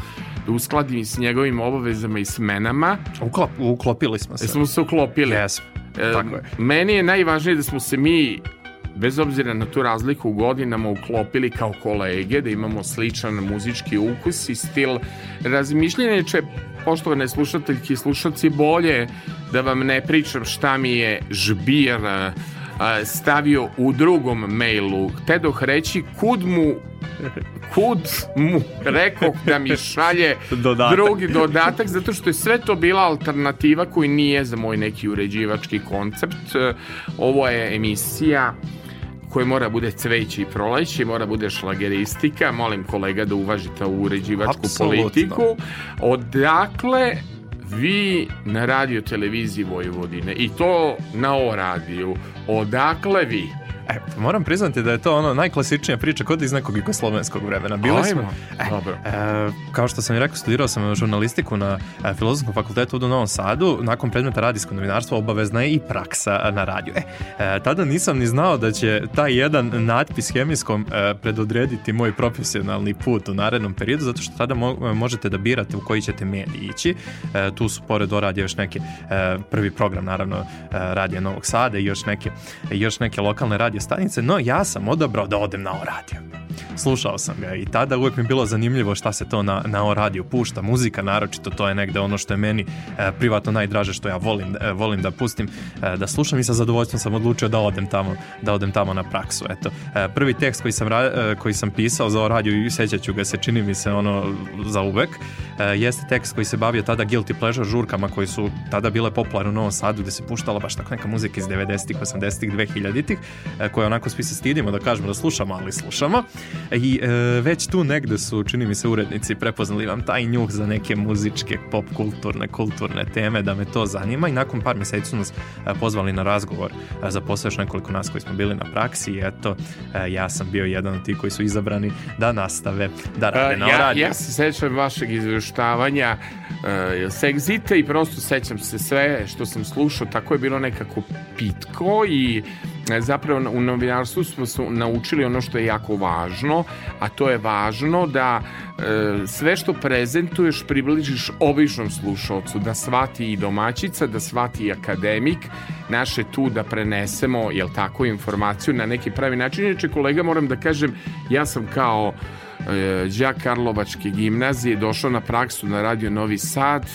S1: da uskladim s njegovim obavezama i smenama.
S2: Uklop, uklopili smo se. Jesmo
S1: se uklopili. Jesmo. E, Tako je. Meni je najvažnije da smo se mi bez obzira na tu razliku u godinama uklopili kao kolege, da imamo sličan muzički ukus i stil razmišljenja, će poštovane slušateljke i slušalci bolje da vam ne pričam šta mi je žbir stavio u drugom mailu. Tedoh reći kud mu kud mu rekao da mi šalje dodatak. drugi dodatak, zato što je sve to bila alternativa koji nije za moj neki uređivački koncept. Ovo je emisija koje mora bude cveće i proleće, mora bude šlageristika, molim kolega da uvažite ovu uređivačku Absolutno. politiku. Odakle vi na radio televiziji Vojvodine i to na O radiju, odakle vi?
S2: E, moram priznati da je to ono najklasičnija priča kod iz nekog jugoslovenskog vremena. Bilo smo, e,
S1: Dobro.
S2: E, kao što sam i rekao, studirao sam žurnalistiku na e, Filozofskom fakultetu u Novom Sadu. Nakon predmeta radijsko novinarstvo obavezna je i praksa e, na radiju. E, e, tada nisam ni znao da će taj jedan natpis hemijskom e, predodrediti moj profesionalni put u narednom periodu, zato što tada mo e, možete da birate u koji ćete mediji ići. E, tu su pored oradija još neke, e, prvi program naravno e, radija Novog Sada i još neke, još neke lokalne radije radio stanice, no ja sam odabrao da odem na O radio. Slušao sam ga i tada uvijek mi bilo zanimljivo šta se to na, na O radiju pušta, muzika naročito, to je negde ono što je meni e, privatno najdraže što ja volim, e, volim da pustim, e, da slušam i sa zadovoljstvom sam odlučio da odem tamo, da odem tamo na praksu. Eto, e, prvi tekst koji sam, ra, e, koji sam pisao za O radiju i sećaću ga se, čini mi se ono za uvek, e, jeste tekst koji se bavio tada Guilty Pleasure žurkama koji su tada bile popularne u Novom Sadu gde se puštala baš tako neka muzika iz 90-ih, 80-ih, 2000-ih. E, koje onako svi se stidimo da kažemo da slušamo, ali slušamo. I e, već tu negde su, čini mi se, urednici prepoznali vam taj njuh za neke muzičke, pop kulturne, kulturne teme, da me to zanima i nakon par meseci su nas e, pozvali na razgovor e, za posao još nekoliko nas koji smo bili na praksi i eto, ja sam bio jedan od tih koji su izabrani da nastave, da rade
S1: na
S2: ja, radiju.
S1: Ja se sećam vašeg izveštavanja uh, Segzita i prosto sećam se sve što sam slušao, tako je bilo nekako pitko i E, zapravo u novinarstvu smo su naučili ono što je jako važno, a to je važno da e, sve što prezentuješ približiš običnom slušalcu, da svati i domaćica, da svati i akademik, naše tu da prenesemo, jel tako, informaciju na neki pravi način. Inače, kolega, moram da kažem, ja sam kao e, đak Karlovačke gimnazije došao na praksu na Radio Novi Sad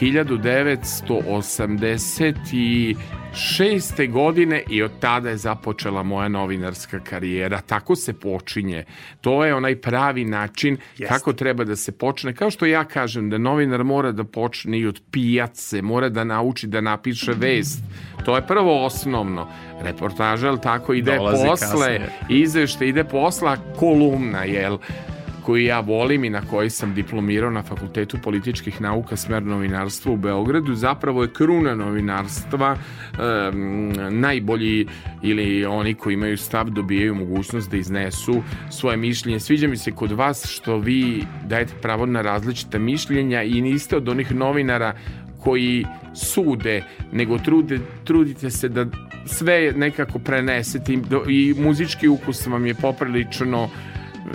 S1: 1980 i 2006. godine i od tada je započela moja novinarska karijera. Tako se počinje. To je onaj pravi način Jeste. kako treba da se počne. Kao što ja kažem da novinar mora da počne i od pijace, mora da nauči da napiše mhm. vest. To je prvo osnovno. Reportaža, jel tako, ide Dolazi posle, kasnije. izvešte ide posla, kolumna, jel? koji ja volim i na koji sam diplomirao na Fakultetu političkih nauka smer novinarstva u Beogradu, zapravo je kruna novinarstva e, najbolji ili oni koji imaju stav dobijaju mogućnost da iznesu svoje mišljenje. Sviđa mi se kod vas što vi dajete pravo na različita mišljenja i niste od onih novinara koji sude, nego trude, trudite se da sve nekako prenesete i, i muzički ukus vam je poprilično uh,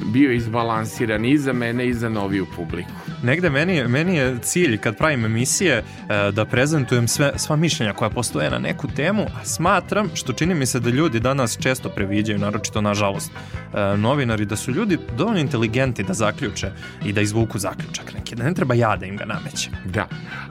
S1: bio izbalansiran i za mene i za noviju publiku.
S2: Negde meni, meni je cilj kad pravim emisije e, da prezentujem sve, sva mišljenja koja postoje na neku temu, a smatram što čini mi se da ljudi danas često previđaju, naročito nažalost, e, novinari, da su ljudi dovoljno inteligenti da zaključe i da izvuku zaključak neki, da ne treba ja da im ga namećem.
S1: Da.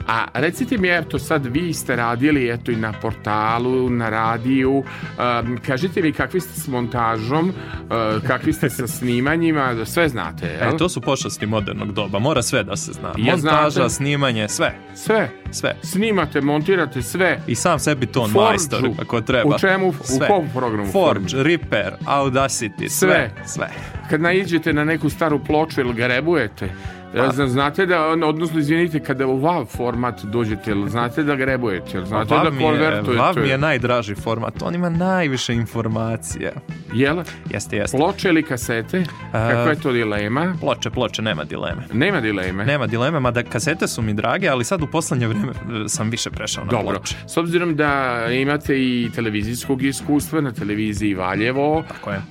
S1: A recite mi, eto sad vi ste radili eto i na portalu, na radiju, e, kažite mi kakvi ste s montažom, uh, kakvi ste sa snimanjem, pitanjima, da sve znate. E, jel?
S2: E, to su pošasti modernog doba, mora sve da se zna. Ja Montaža, znate. snimanje, sve.
S1: Sve.
S2: Sve.
S1: Snimate, montirate sve.
S2: I sam sebi ton forge majstor, ako treba.
S1: U čemu? Sve. U kom programu?
S2: Forge, Forge, Reaper, Audacity, sve. sve. Sve.
S1: Kad naiđete na neku staru ploču ili grebujete, Ja, pa- znate da, odnosno izvinite, kada u WAV format dođete, znate da grebujete,
S2: jel znate
S1: pa da
S2: konvertujete? WAV mi je najdraži format, on ima najviše informacija.
S1: Jel?
S2: Jeste, jeste.
S1: Ploče ili kasete? Kako je to dilema?
S2: Ploče, ploče, nema dileme.
S1: Nema dileme?
S2: Nema dileme, mada kasete su mi drage, ali sad u poslednje vreme e, sam više prešao na Dobro. ploče.
S1: S obzirom da imate i televizijskog iskustva na televiziji Valjevo,
S2: Tako je.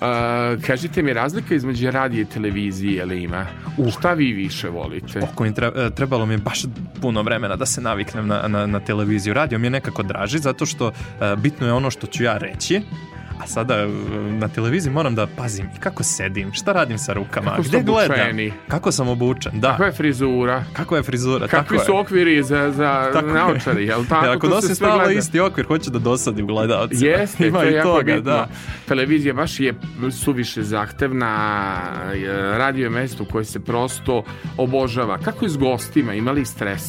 S1: kažite mi razlika između radije televizije ili ima? Uh. Šta vi više volite.
S2: Oko, tre, e, trebalo mi je baš puno vremena da se naviknem na, na, na televiziju. Radio mi je nekako draži zato što e, bitno je ono što ću ja reći, A sada e, na televiziji moram da pazim i kako sedim, šta radim sa rukama, kako gde gledam, obučeni. kako sam obučen, da.
S1: Kakva je frizura.
S2: Kako je frizura,
S1: Kakvi tako su okviri za, za tako naočari, jel tako? Jer ako
S2: nosi stalno isti okvir, hoće da dosadi u gledalcima.
S1: Jeste, Ima to je jako toga, bitno. Da. Televizija baš je suviše zahtevna, e, radio je mesto koje se prosto obožava. Kako je s gostima, imali stres?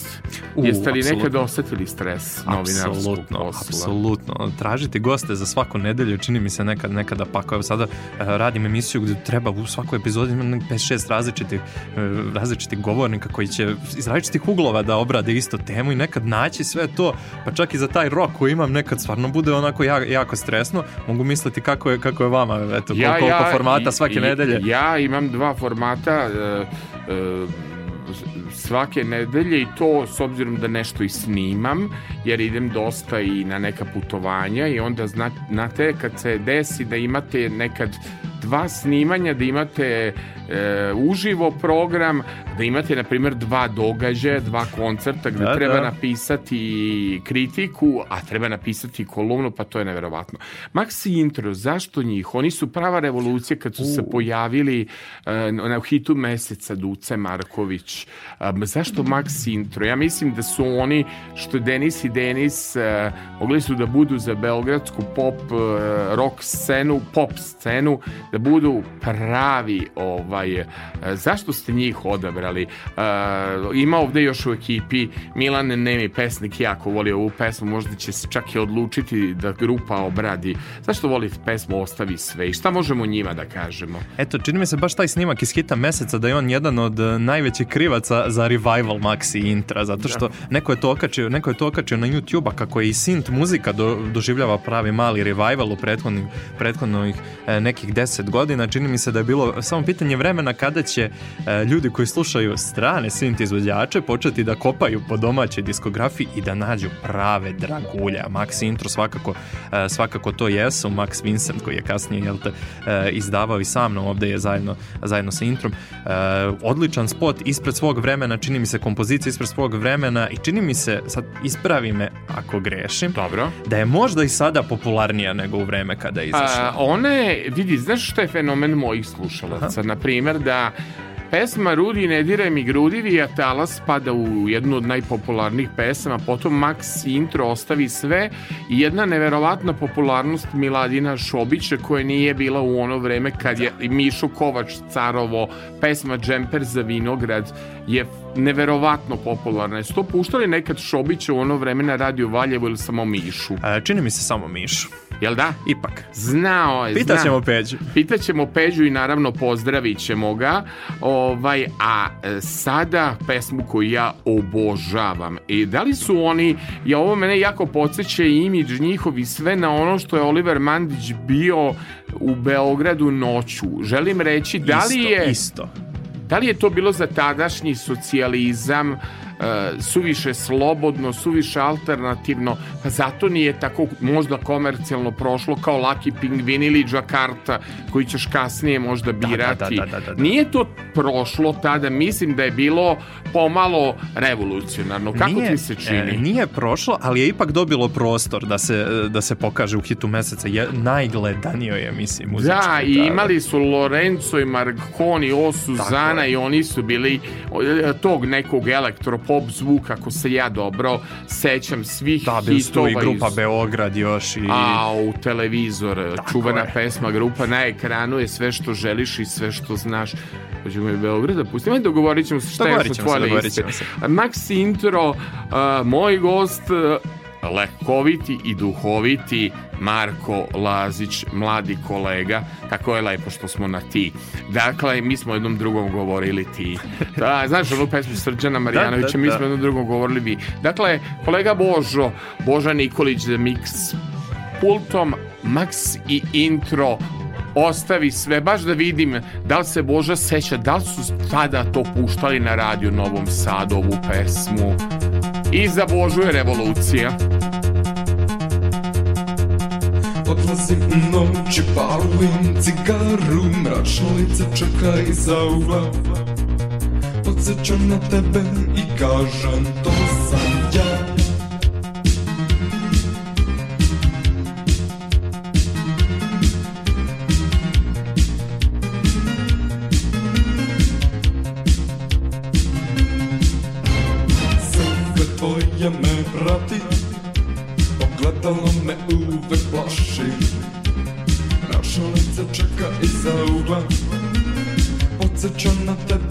S1: U, Jeste li apsolutno. nekad osetili stres novinarskog posla? Apsolutno,
S2: apsolutno. Tražiti goste za svaku nedelju čini čini mi se nekad, nekada pa kao sada eh, radim emisiju gde treba u svakoj epizodi ima 5-6 različitih, eh, različitih govornika koji će iz različitih uglova da obrade isto temu i nekad naći sve to, pa čak i za taj rok koji imam nekad stvarno bude onako ja, jako stresno, mogu misliti kako je, kako je vama, eto, ja, koliko ja, formata svake i, nedelje.
S1: Ja imam dva formata, e, e, svake nedelje i to s obzirom da nešto i snimam, jer idem dosta i na neka putovanja i onda znate kad se desi da imate nekad dva snimanja, da imate e, uživo program, da imate, na primjer, dva događaja, dva koncerta gde da, da. treba da. napisati kritiku, a treba napisati kolumnu, pa to je neverovatno. Maxi Intro, zašto njih? Oni su prava revolucija kad su uh. se pojavili e, na hitu meseca Duce Marković, zašto Max Intro? Ja mislim da su oni, što Denis i Denis, e, mogli su da budu za belgradsku pop, e, rock scenu, pop scenu, da budu pravi, ovaj, e, zašto ste njih odabrali? E, ima ovde još u ekipi Milan Nemi, pesnik, jako voli ovu pesmu, možda će se čak i odlučiti da grupa obradi. Zašto volite pesmu Ostavi sve i šta možemo njima da kažemo?
S2: Eto, čini mi se baš taj snimak iz hita meseca da je on jedan od e, najvećih krivaca za za revival maxi intra, zato što da. neko je to okačio, neko je to okačio na YouTube, a kako je i synth muzika do, doživljava pravi mali revival u prethodnih, prethodnih e, nekih 10 godina, čini mi se da je bilo samo pitanje vremena kada će e, ljudi koji slušaju strane synth izvođače početi da kopaju po domaćoj diskografiji i da nađu prave dragulja. Maxi intro svakako, e, svakako to jesu, Max Vincent koji je kasnije jel te, e, izdavao i sa mnom ovde je zajedno, zajedno sa introm. E, odličan spot ispred svog vremena na, čini mi se, kompozicija ispred svog vremena i čini mi se, sad ispravi me ako grešim,
S1: Dobro.
S2: da je možda i sada popularnija nego u vreme kada je izašla. A,
S1: ona je, vidi, znaš što je fenomen mojih slušalaca? Na primer da pesma Rudi ne diraj mi grudivi a talas spada u jednu od najpopularnijih pesama, potom Max intro ostavi sve i jedna neverovatna popularnost Miladina Šobića koja nije bila u ono vreme kad je da. Mišu Kovač carovo pesma Džemper za vinograd je neverovatno popularne. Sto puštali nekad Šobića u ono vreme na Radio Valjevo ili samo Mišu?
S2: A, e, čini mi se samo Mišu.
S1: Jel da?
S2: Ipak.
S1: Znao
S2: je. Pitaćemo zna. Peđu.
S1: Pitaćemo Peđu i naravno pozdravit ćemo ga. Ovaj, a e, sada pesmu koju ja obožavam. I e, da li su oni, ja ovo mene jako podsjeća imidž njihovi sve na ono što je Oliver Mandić bio u Beogradu noću. Želim reći, da li isto, je... Isto,
S2: isto
S1: Da li je to bilo za tadašnji socijalizam, E, suviše slobodno, suviše alternativno, pa zato nije tako možda komercijalno prošlo kao Lucky Pingvin ili Jakarta koji ćeš kasnije možda da, da, birati. Da, da, da, da, nije to prošlo tada, mislim da je bilo pomalo revolucionarno. Kako nije, ti se čini? E,
S2: nije prošlo, ali je ipak dobilo prostor da se, da se pokaže u hitu meseca. Je, najgledanijoj emisiji muzičkoj. Da,
S1: i imali su Lorenzo i Marconi, O Suzana i oni su bili e, tog nekog elektropop pop zvuk, ako se ja dobro sećam svih da, hitova.
S2: Da, i grupa iz... Beograd još. I...
S1: A, u televizor, Tako čuvena je. pesma, grupa na ekranu je sve što želiš i sve što znaš. Hoćemo i Beograd da pustimo i dogovorit ćemo
S2: se šta je sa tvoje
S1: liste. Maxi intro, uh, moj gost, uh, lekoviti i duhoviti Marko Lazić, mladi kolega. Tako je lepo što smo na ti. Dakle, mi smo jednom drugom govorili ti. Da, znaš onu pesmu Srđana da, Marjanovića, da, da, mi smo jednom drugom govorili vi. Dakle, kolega Božo, Boža Nikolić za Mix pultom, Max i intro ostavi sve, baš da vidim da li se Boža seća, da li su tada to puštali na radio Novom Sadu ovu pesmu i za revolucija. Odlazi u noći, palim cigaru, mračno lice čeka iza ugla. Podsećam na tebe i kažem to prati Ogledalo me uvek plaši Naša lica čeka iza ugla Podseća na tebe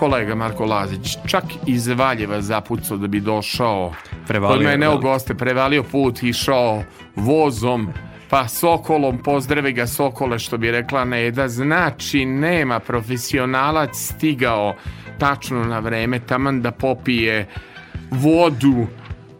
S1: kolega Marko Lazić čak iz Valjeva zapucao da bi došao.
S2: Prevalio. Kod mene u da.
S1: goste prevalio put, išao vozom, pa Sokolom, pozdravi ga Sokole što bi rekla Neda, znači nema profesionalac stigao tačno na vreme, taman da popije vodu.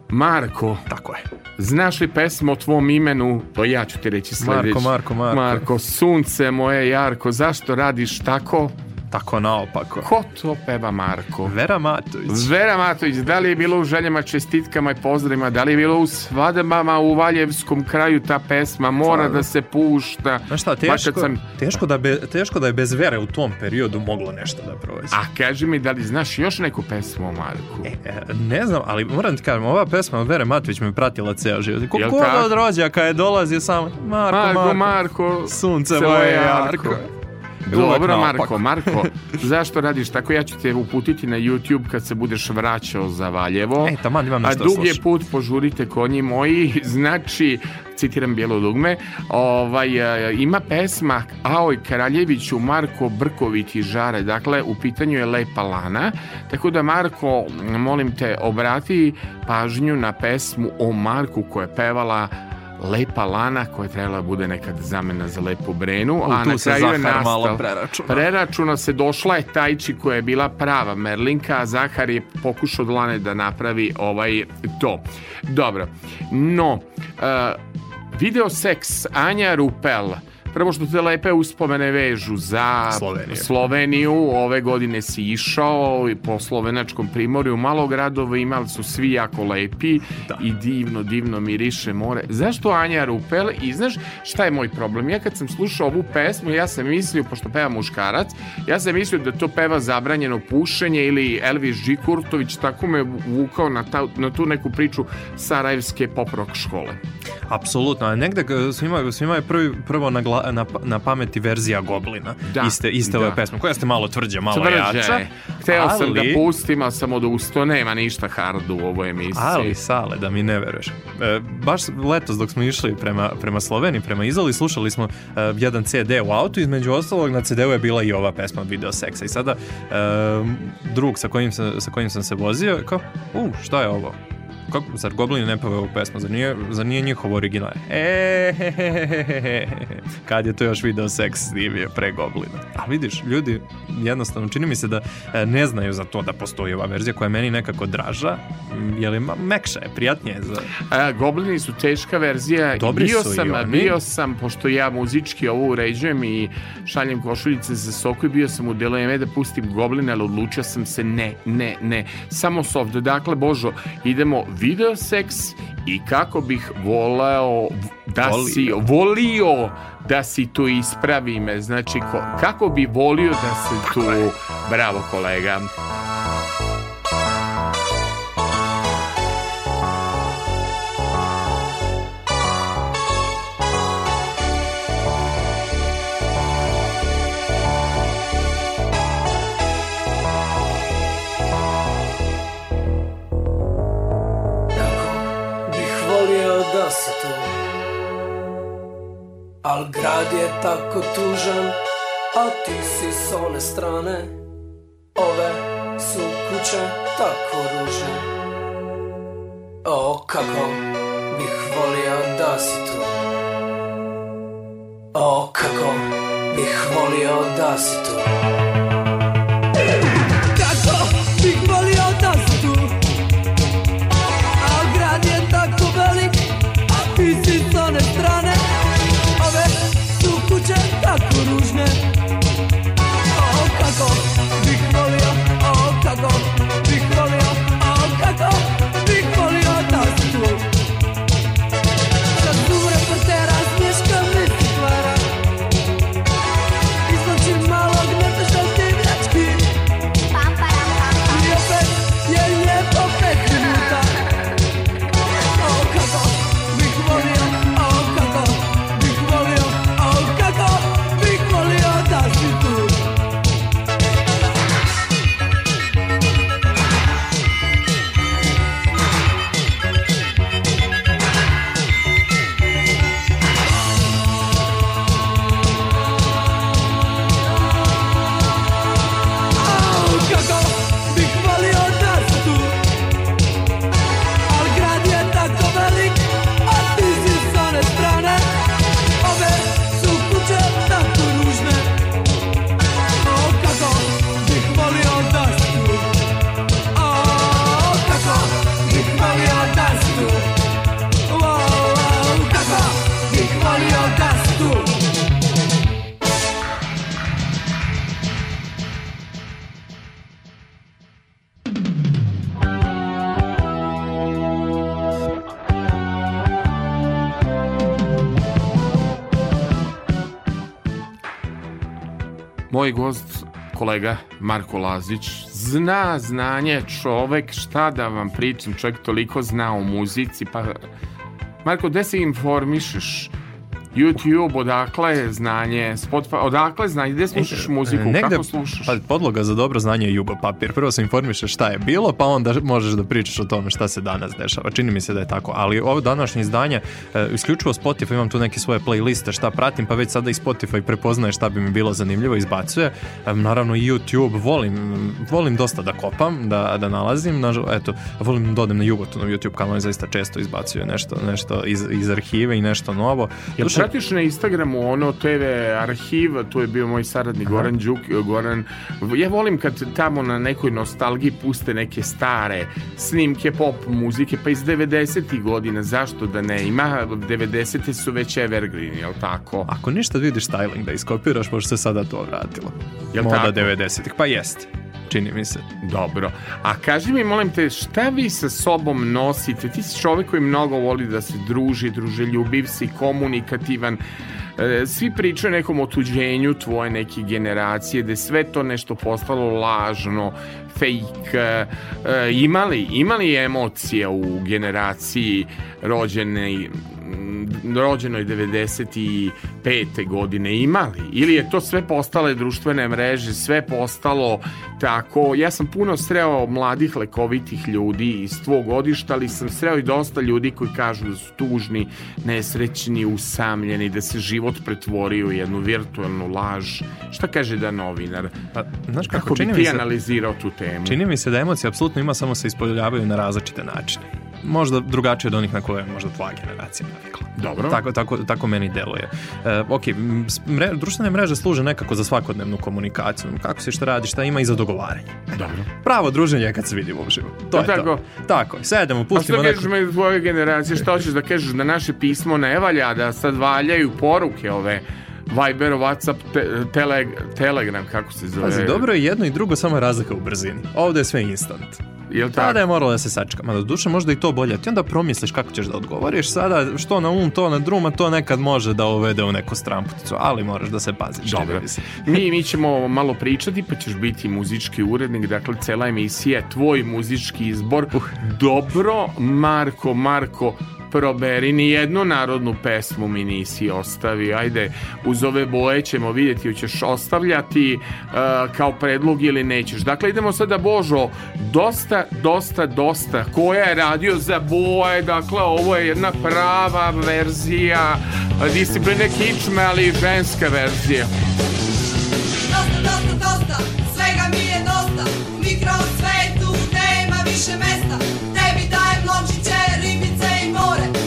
S1: Marko,
S2: tako je.
S1: Znaš li pesmu o tvom imenu? To pa ja ću ti reći sledeće. Marko,
S2: Marko, Marko.
S1: Marko, sunce moje jarko, zašto radiš tako?
S2: Tako naopako.
S1: Ko to peva Marko?
S2: Vera Matović.
S1: Vera Matović, da li je bilo u željama, čestitkama i pozdravima, da li je bilo u svadbama u Valjevskom kraju ta pesma, mora Sada. da se pušta.
S2: Znaš šta, teško, sam... teško, da be, teško da je bez Vere u tom periodu moglo nešto da prođe.
S1: A kaži mi, da li znaš još neku pesmu o Marku? E, e
S2: ne znam, ali moram ti kažem, ova pesma od Vere Matović me pratila ceo život. Ko, ko od rođaka je dolazi samo, Marko,
S1: Marko, Marko, Marko
S2: sunce moje Marko. jarko.
S1: Dobro, Marko, Marko, zašto radiš tako? Ja ću te uputiti na YouTube kad se budeš vraćao za Valjevo.
S2: E, taman, imam nešto
S1: A
S2: dug je
S1: put, požurite konji moji. Znači, citiram Bijelo dugme, ovaj, e, ima pesma Aoj Kraljeviću, Marko Brković i Žare, dakle u pitanju je Lepa Lana, tako da Marko, molim te, obrati pažnju na pesmu o Marku koja je pevala Lepa Lana koja je trebala da bude nekad zamena za Lepu Brenu, U, a na kraju je malo
S2: Preračuna.
S1: preračuna se došla je Tajči koja je bila prava Merlinka, a Zahar je pokušao od Lane da napravi ovaj to. Dobro, no, uh, video seks Anja Rupel, prvo što te lepe uspomene vežu za Sloveniju. Sloveniju. Ove godine si išao i po slovenačkom primorju. Malo gradova imali su svi jako lepi da. i divno, divno miriše more. Zašto Anja Rupel? I znaš šta je moj problem? Ja kad sam slušao ovu pesmu, ja sam mislio, pošto peva muškarac, ja sam mislio da to peva zabranjeno pušenje ili Elvis G. Kurtović, tako me vukao na, ta, na tu neku priču Sarajevske pop rock škole.
S2: Apsolutno, a negde svima, svima je prvi, prvo na, gla, na, na pameti verzija Goblina. Da, iste iste da. ove pesme, koja ste malo tvrđa, malo Tvrđe. jača.
S1: Hteo ali... sam da pustim, a sam odustao, nema ništa hard u ovoj emisiji.
S2: Ali, sale, da mi ne veruješ. E, baš letos dok smo išli prema, prema Sloveniji, prema Izoli, slušali smo e, jedan CD u autu, između ostalog na CD-u je bila i ova pesma od video seksa. I sada e, drug sa kojim, sa, sa kojim sam se vozio, kao, u, šta je ovo? kako, zar Goblin ne peva ovu pesmu? Zar nije, zar nije njihov original? E, kad je to još video seks snimio pre Goblina. A vidiš, ljudi jednostavno čini mi se da e, ne znaju za to da postoji ova verzija koja je meni nekako draža, mm, je li mekša je, prijatnija je za... A,
S1: Goblini su teška verzija Dobri i bio sam, i oni. bio sam, pošto ja muzički ovo uređujem i šaljem košuljice za soku i bio sam u dileme da pustim Goblina, ali odlučio sam se ne, ne, ne, samo soft. Dakle, Božo, idemo video seks i kako bih voleo da volio. si volio da si tu ispravi me znači ko, kako bi volio da si tu bravo kolega Al grad je tako tužan, a ti si s one strane Ove su kuće tako ružne O kako bih volio da si tu O kako bih volio da si tu moj gost kolega Marko Lazić zna znanje čovek šta da vam pričam čovek toliko zna o muzici pa Marko gde se informišeš YouTube, odakle je znanje, Spotify, odakle je znanje, gdje slušaš e, muziku, Negde, kako slušaš?
S2: Pa podloga za dobro znanje je juba papir. Prvo se informiše šta je bilo, pa onda možeš da pričaš o tome šta se danas dešava. Čini mi se da je tako, ali ovo današnje izdanje, e, isključivo Spotify, imam tu neke svoje playliste šta pratim, pa već sada i Spotify prepoznaje šta bi mi bilo zanimljivo, izbacuje. E, naravno i YouTube, volim, volim dosta da kopam, da, da nalazim, Nažal, eto, volim da odem na Jugotonu YouTube kanal, zaista često izbacuje nešto, nešto iz, iz arhive i nešto novo.
S1: Jel pratiš na Instagramu ono TV arhiv, tu je bio moj saradnik Aha. Goran Đuk, e, Goran. Ja volim kad tamo na nekoj nostalgiji puste neke stare snimke pop muzike, pa iz 90. godina, zašto da ne? Ima 90. su već evergreen, jel tako?
S2: Ako ništa vidiš styling da iskopiraš, može se sada to vratilo. Je Moda tako? 90. Pa jeste čini mi se.
S1: Dobro. A kaži mi, molim te, šta vi sa sobom nosite? Ti si čovek koji mnogo voli da se druži, druželjubiv si, komunikativan. E, svi pričaju o nekom otuđenju tvoje neke generacije, da je sve to nešto postalo lažno, fake. E, imali, imali emocije u generaciji rođene rođenoj 95. godine imali ili je to sve postale društvene mreže, sve postalo tako. Ja sam puno sreo mladih lekovitih ljudi iz tvog godišta, ali sam sreo i dosta ljudi koji kažu da su tužni, nesrećni, usamljeni, da se život pretvorio u jednu virtualnu laž. Šta kaže da novinar? Pa, znaš kako, kako bi ti se, analizirao tu temu?
S2: Čini mi se da emocije apsolutno ima, samo se ispoljavaju na različite načine možda drugačije od onih na koje možda tvoja generacija navikla.
S1: Dobro.
S2: Tako, tako, tako meni deluje. E, ok, mre, društvene mreže služe nekako za svakodnevnu komunikaciju. Kako se što radi, šta ima i za dogovaranje.
S1: Dobro.
S2: Pravo druženje je kad se vidimo uživo. To da, je tako. to. Tako, sedemo, pustimo neko...
S1: A što kažeš neko... tvoje generacije, šta hoćeš da kažeš da naše pismo ne valja, da sad valjaju poruke ove Viber, Whatsapp, te, tele, Telegram, kako se zove? Pazi,
S2: dobro je jedno i drugo, samo razlika u brzini. Ovde je sve instant jel tako? Tada je moralo da se sačeka. Mada duše možda i to bolje. Ti onda promisliš kako ćeš da odgovoriš. Sada što na um, to na drum, a to nekad može da uvede u neku stramputicu, ali moraš da se paziš. Dobro.
S1: Mi, mi ćemo malo pričati, pa ćeš biti muzički urednik. Dakle, cela emisija je tvoj muzički izbor. Uh. Dobro, Marko, Marko, proberi, ni jednu narodnu pesmu mi nisi ostavio. Ajde, uz ove boje ćemo vidjeti, hoćeš ostavljati uh, kao predlog ili nećeš. Dakle, idemo sada Božo, dosta, dosta, dosta. Koja je radio za boje, dakle, ovo je jedna prava verzija discipline kičme, ali i ženska verzija.
S6: Dosta, dosta, dosta. water.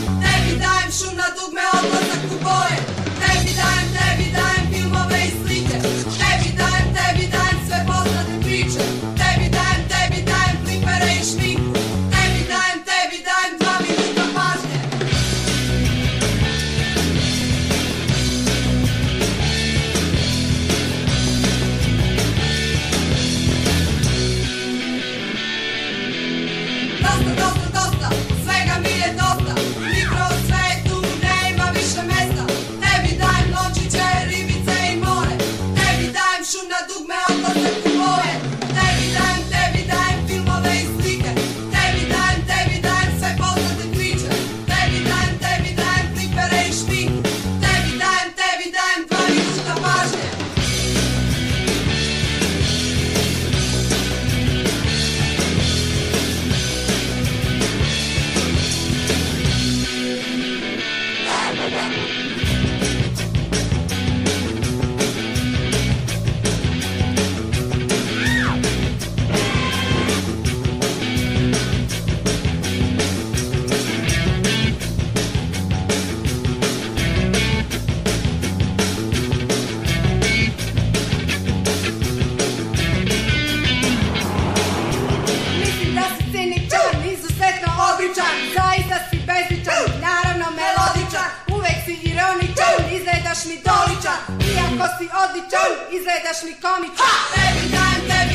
S6: mi doličan Iako si odličan, izgledaš mi komičan Tebi dajem, tebi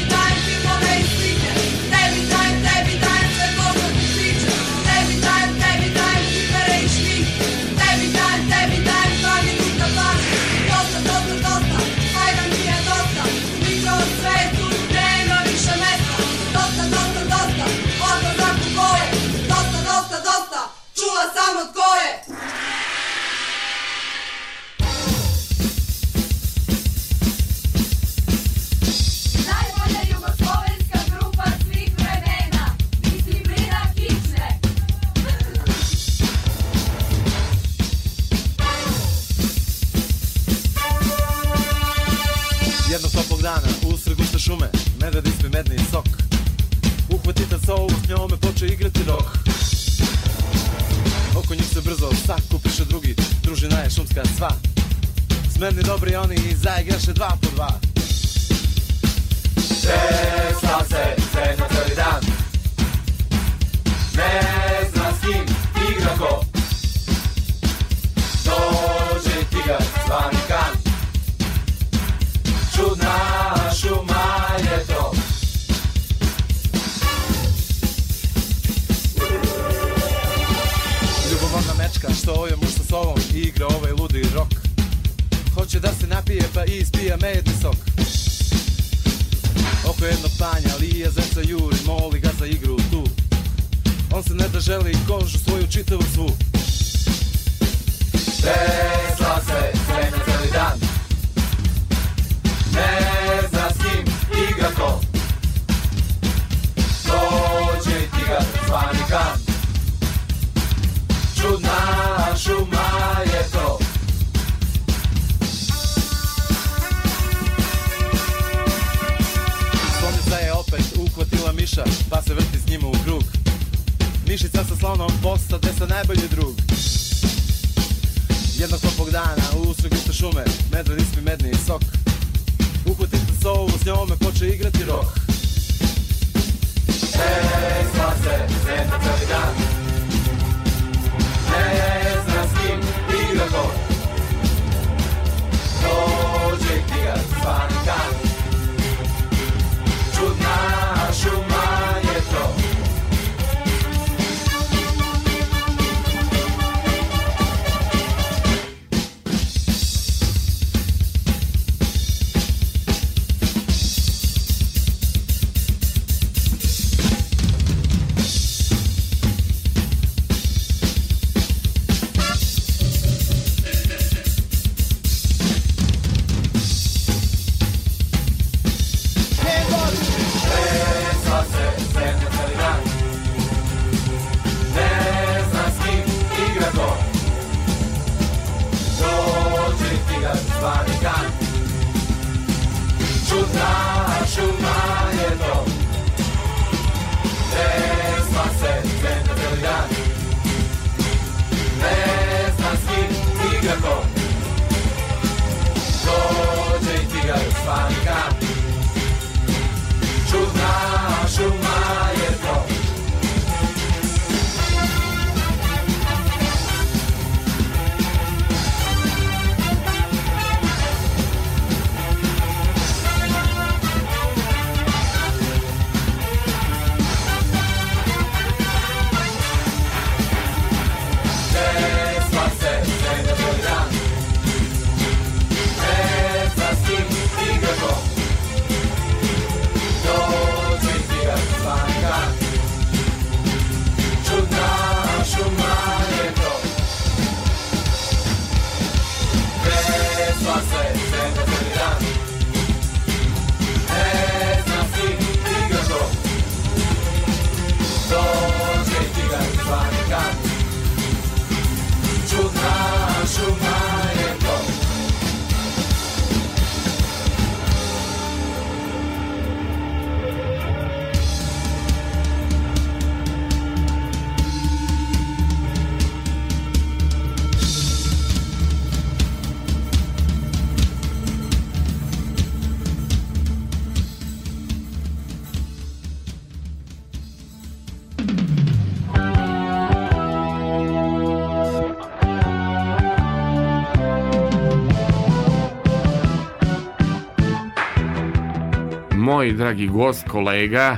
S1: moj dragi gost, kolega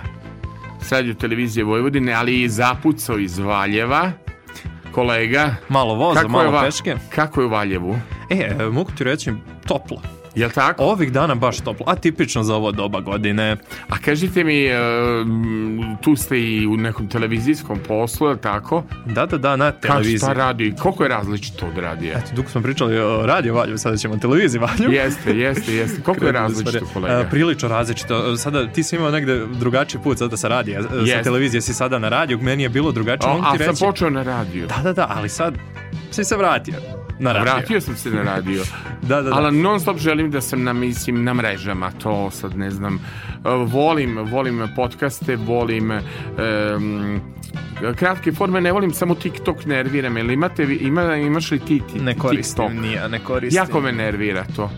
S1: s radio televizije Vojvodine, ali i zapucao iz Valjeva, kolega.
S2: Malo voza, malo va peške.
S1: Kako je u Valjevu?
S2: E, e mogu ti reći, toplo.
S1: Jel tako?
S2: Ovih dana baš toplo, a tipično za ovo doba godine.
S1: A kažite mi, e, tu ste i u nekom televizijskom poslu, jel tako?
S2: Da, da, da, na televiziji.
S1: Kako šta radi koliko je različito od radija?
S2: Eto, dok smo pričali o radio Valju, sada ćemo televiziji Valju.
S1: Jeste, jeste, jeste. Koliko je različito, kolega? A,
S2: e, prilično različito. Sada ti si imao negde drugačiji put sada sa radija, yes. sa televizije si sada na radiju, meni je bilo drugačije. O,
S1: a sam reći. počeo na radiju.
S2: Da, da, da, ali sad si se vratio na
S1: radio. Vratio sam se na radio. da, da, da. Ali non stop želim da sam na, mislim, na mrežama, to sad ne znam. Uh, volim, volim podcaste, volim um, kratke forme, ne volim samo TikTok nervira me, ili imate, ima, imaš li ti,
S2: ti ne koristim, TikTok? Nije, ne koristim.
S1: Jako me nervira to.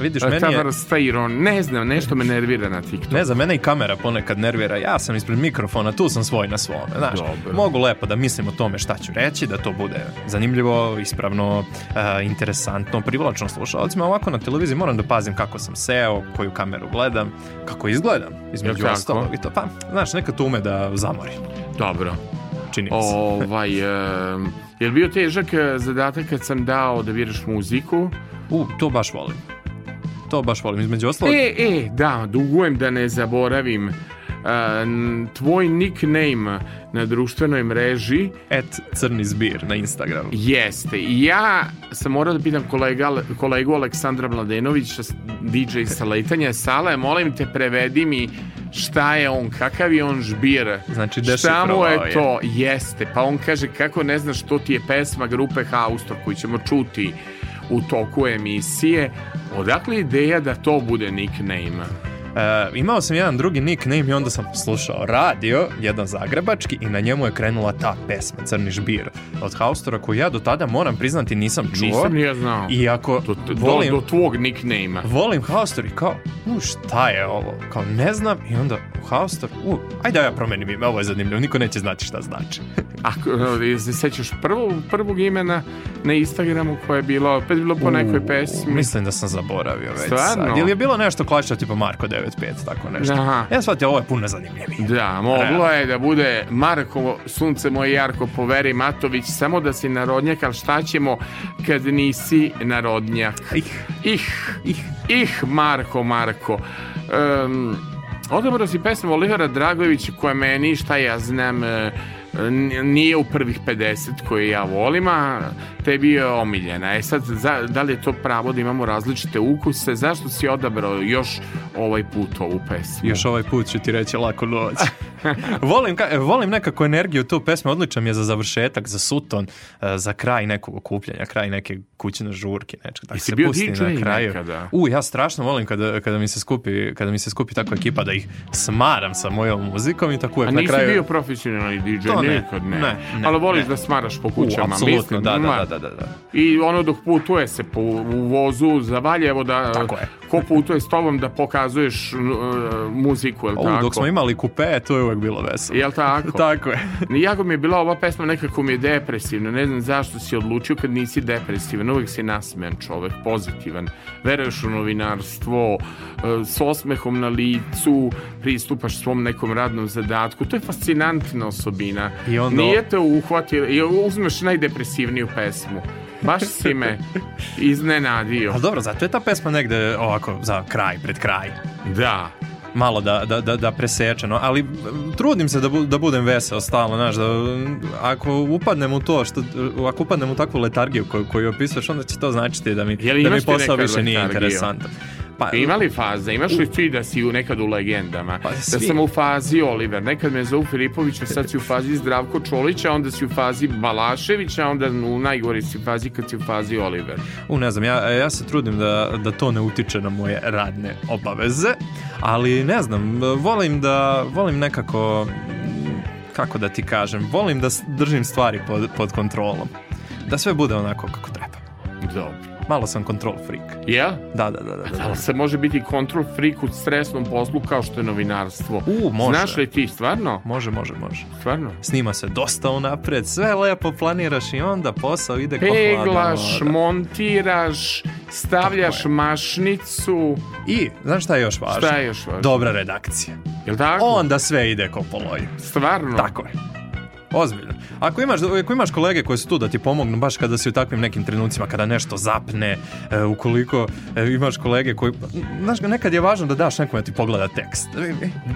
S2: Vidiš, meni je...
S1: iron, ne znam, nešto me nervira na TikToku.
S2: Ne znam, mene i kamera ponekad nervira. Ja sam ispred mikrofona, tu sam svoj na svome, znaš. Dobro. Mogu lepo da mislim o tome šta ću reći, da to bude zanimljivo, ispravno, e, interesantno, privlačno slušalcima. Ovako na televiziji moram da pazim kako sam seo, koju kameru gledam, kako izgledam, između ja, ostalog i to. Pa, znaš, neka to ume da zamori.
S1: Dobro.
S2: Čini se.
S1: Ovaj, e, je bio težak eh, zadatak kad sam dao da biraš muziku?
S2: U, to baš volim to baš volim, između ostalog.
S1: E, e, da, dugujem da ne zaboravim e, tvoj nickname na društvenoj mreži
S2: et crni zbir na Instagramu
S1: jeste ja sam morao da pitam kolega, kolegu Aleksandra Mladenovića DJ sa letanja sale molim te prevedi mi šta je on, kakav je on žbir znači šta mu je to je. jeste, pa on kaže kako ne znaš što ti je pesma grupe Haustor koju ćemo čuti u toku emisije. Odakle ideja da to bude nickname?
S2: Uh, imao sam jedan drugi nickname i onda sam slušao radio, jedan zagrebački i na njemu je krenula ta pesma Crni žbir od Haustora koju ja do tada moram priznati nisam čuo.
S1: Nisam nije znao.
S2: I ako do, do, volim,
S1: do tvog nickname
S2: Volim Haustor i kao, u šta je ovo? Kao ne znam i onda u Haustor, u, ajde da ja promenim ime, ovo je zanimljivo, niko neće znati šta znači.
S1: Ako se sećaš prvog, prvog imena na Instagramu koje je bilo, opet bilo po nekoj pesmi.
S2: Mislim da sam zaboravio već Stvarno? sad. Ili je bilo nešto klačao tipa Marko de 995, tako nešto. Aha. Ja sad ovo je puno zanimljivije.
S1: Da, moglo je da bude Marko, sunce moje jarko, poveri Matović, samo da si narodnjak, ali šta ćemo kad nisi narodnjak? Ih. Ih. Ih, Ih Marko, Marko. Um, Odabrao da si pesmu Olivera Dragovića koja meni, šta ja znam, uh, nije u prvih 50 koje ja volim, a tebi je omiljena. E sad, za, da li je to pravo da imamo različite ukuse? Zašto si odabrao još ovaj put ovu pesmu?
S2: Još ovaj put ću ti reći lako noć. volim, ka, volim nekako energiju tu pesme, odličan je za završetak, za suton, eh, za kraj nekog okupljanja, kraj neke kućne žurke, nečeg. Tako se bio
S1: pusti na
S2: kraju. Nekada? U, ja strašno volim kada, kada, mi se skupi, kada mi se skupi takva ekipa da ih smaram sa mojom muzikom i tako je na kraju.
S1: A nisi bio profesionalni DJ, to
S2: nikad ne. ne.
S1: Ali voliš da smaraš po kućama. U,
S2: mislim, da, da, da, da, da, da.
S1: I ono dok putuje se po, u vozu za valje, da... Tako je. Ko putuje s tobom da pokazuješ uh, muziku, jel tako?
S2: Dok smo imali kupe, to je uvek bilo veselo. Jel
S1: tako?
S2: tako je.
S1: Jako mi je bila ova pesma, nekako mi je depresivna. Ne znam zašto si odlučio kad nisi depresivan. Uvek si nasmejan čovek, pozitivan. Veruješ u novinarstvo, uh, s osmehom na licu, pristupaš svom nekom radnom zadatku. To je fascinantna osobina I onda... Nije te uhvatilo, i uzmeš najdepresivniju pesmu. Baš si me iznenadio.
S2: Ali dobro, zato je ta pesma negde ovako za kraj, pred kraj.
S1: Da.
S2: Malo da, da, da, da presečeno, ali trudim se da, bu, da budem veseo stalno, znaš, da ako upadnem u to, što, ako upadnem u takvu letargiju koju, koju opisuješ, onda će to značiti da mi, da mi posao više letargiju? nije interesantan.
S1: Pa, Imali faze, imaš li ti da si u, nekad u legendama? Pa, da sam u fazi Oliver, nekad me zovu Filipović, sad si u fazi Zdravko Čolića, onda si u fazi Balaševića, onda u najgori si u fazi kad si u fazi Oliver.
S2: U, ne znam, ja, ja se trudim da, da to ne utiče na moje radne obaveze, ali ne znam, volim da, volim nekako, kako da ti kažem, volim da držim stvari pod, pod kontrolom. Da sve bude onako kako treba.
S1: Dobro.
S2: Malo sam control freak. Ja?
S1: Yeah?
S2: Da, da, da. da, da.
S1: se može biti control freak u stresnom poslu kao što je novinarstvo. U, može. Znaš li ti, stvarno?
S2: Može, može, može.
S1: Stvarno?
S2: Snima se dosta unapred, sve lepo planiraš i onda posao ide
S1: Peglaš, ko Peglaš, montiraš, stavljaš mašnicu.
S2: I, znaš šta je još važno?
S1: Šta je još važno?
S2: Dobra redakcija.
S1: Jel tako?
S2: Onda sve ide ko po
S1: Stvarno?
S2: Tako je. Ozbiljno. Ako imaš, ako imaš kolege koji su tu da ti pomognu baš kada si u takvim nekim trenucima, kada nešto zapne, e, ukoliko e, imaš kolege koji... Znaš, nekad je važno da daš nekome da ti pogleda tekst,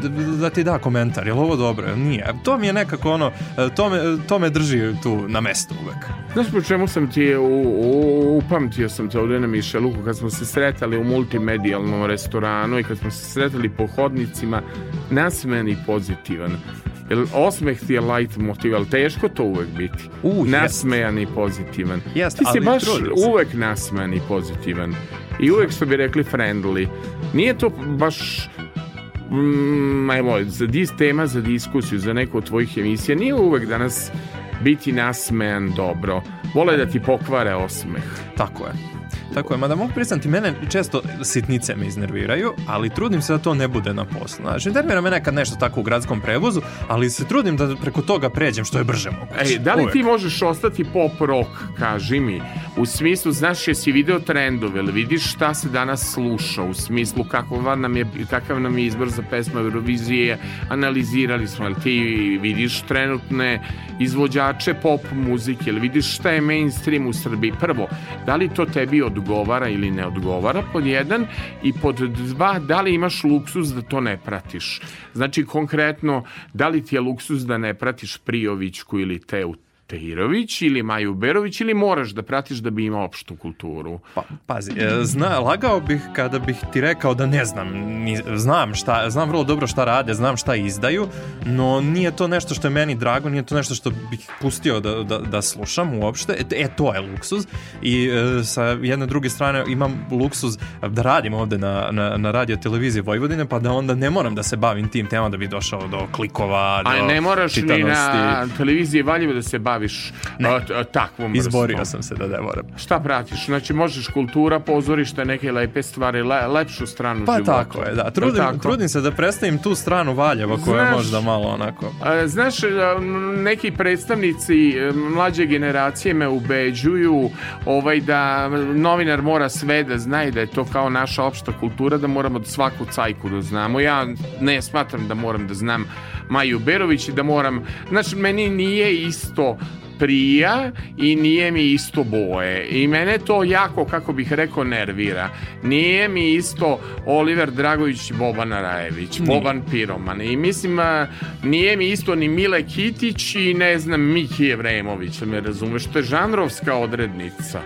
S2: da, da ti da komentar, je li ovo dobro, nije. To mi je nekako ono, e, to me, to me drži tu na mestu uvek.
S1: Znaš po čemu sam ti, u, u, upamtio sam te ovdje na Mišeluku, kad smo se sretali u multimedijalnom restoranu i kad smo se sretali po hodnicima, nasmeni pozitivan. Jer osmeh ti je light mot pozitivan, ali teško to uvek biti. U, nasmejan i pozitivan. Jest, Ti si baš uvek nasmejan i pozitivan. I uvek što bi rekli friendly. Nije to baš mm, evo, za dis tema, za diskusiju, za neku od tvojih emisija, nije uvek danas biti nasmejan dobro. Vole da ti pokvare osmeh.
S2: Tako je. Tako je, mada mogu priznati, mene često sitnice me iznerviraju, ali trudim se da to ne bude na poslu. Znači, nervira me nekad nešto tako u gradskom prevozu, ali se trudim da preko toga pređem što je brže moguće.
S1: E, da li Uvijek. ti možeš ostati pop rock, kaži mi? U smislu, znaš, jesi video trendove, ili vidiš šta se danas sluša, u smislu kakva nam je, kakav nam je izbor za pesma Eurovizije, analizirali smo, jel ti vidiš trenutne izvođače pop muzike, ili vidiš šta je mainstream u Srbiji? Prvo, da li to tebi odgovara? odgovara ili ne odgovara, pod jedan, i pod dva, da li imaš luksus da to ne pratiš. Znači, konkretno, da li ti je luksus da ne pratiš Prijovićku ili te u Tehirović ili Maju Berović ili moraš da pratiš da bi imao opštu kulturu? Pa,
S2: pazi, e, zna, lagao bih kada bih ti rekao da ne znam. Ni, znam, šta, znam vrlo dobro šta rade, znam šta izdaju, no nije to nešto što je meni drago, nije to nešto što bih pustio da, da, da slušam uopšte. E, e, to je luksuz. I e, sa jedne druge strane imam luksuz da radim ovde na, na, na radio televiziji Vojvodine, pa da onda ne moram da se bavim tim temama da bi došao do klikova, do A ne moraš ni na
S1: televiziji Valjevo da se bavi baviš ne. A, a, takvom
S2: Izborio sam se da ne moram.
S1: Šta pratiš? Znači možeš kultura, pozorište, neke lepe stvari, le, lepšu stranu pa života. Pa
S2: tako je, da. Trudim, tako. trudim se da predstavim tu stranu Valjeva koja znaš, je možda malo onako.
S1: A, znaš, neki predstavnici e, mlađe generacije me ubeđuju ovaj da novinar mora sve da zna i da je to kao naša opšta kultura, da moramo da svaku cajku da znamo. Ja ne smatram da moram da znam Maju Berović i da moram, znaš, meni nije isto prija i nije mi isto boje. I mene to jako, kako bih rekao, nervira. Nije mi isto Oliver Dragović i Boban Rajević, Boban Piroman. I mislim, nije mi isto ni Mile Kitić i ne znam, Miki Evremović, me razumeš, to je žanrovska odrednica.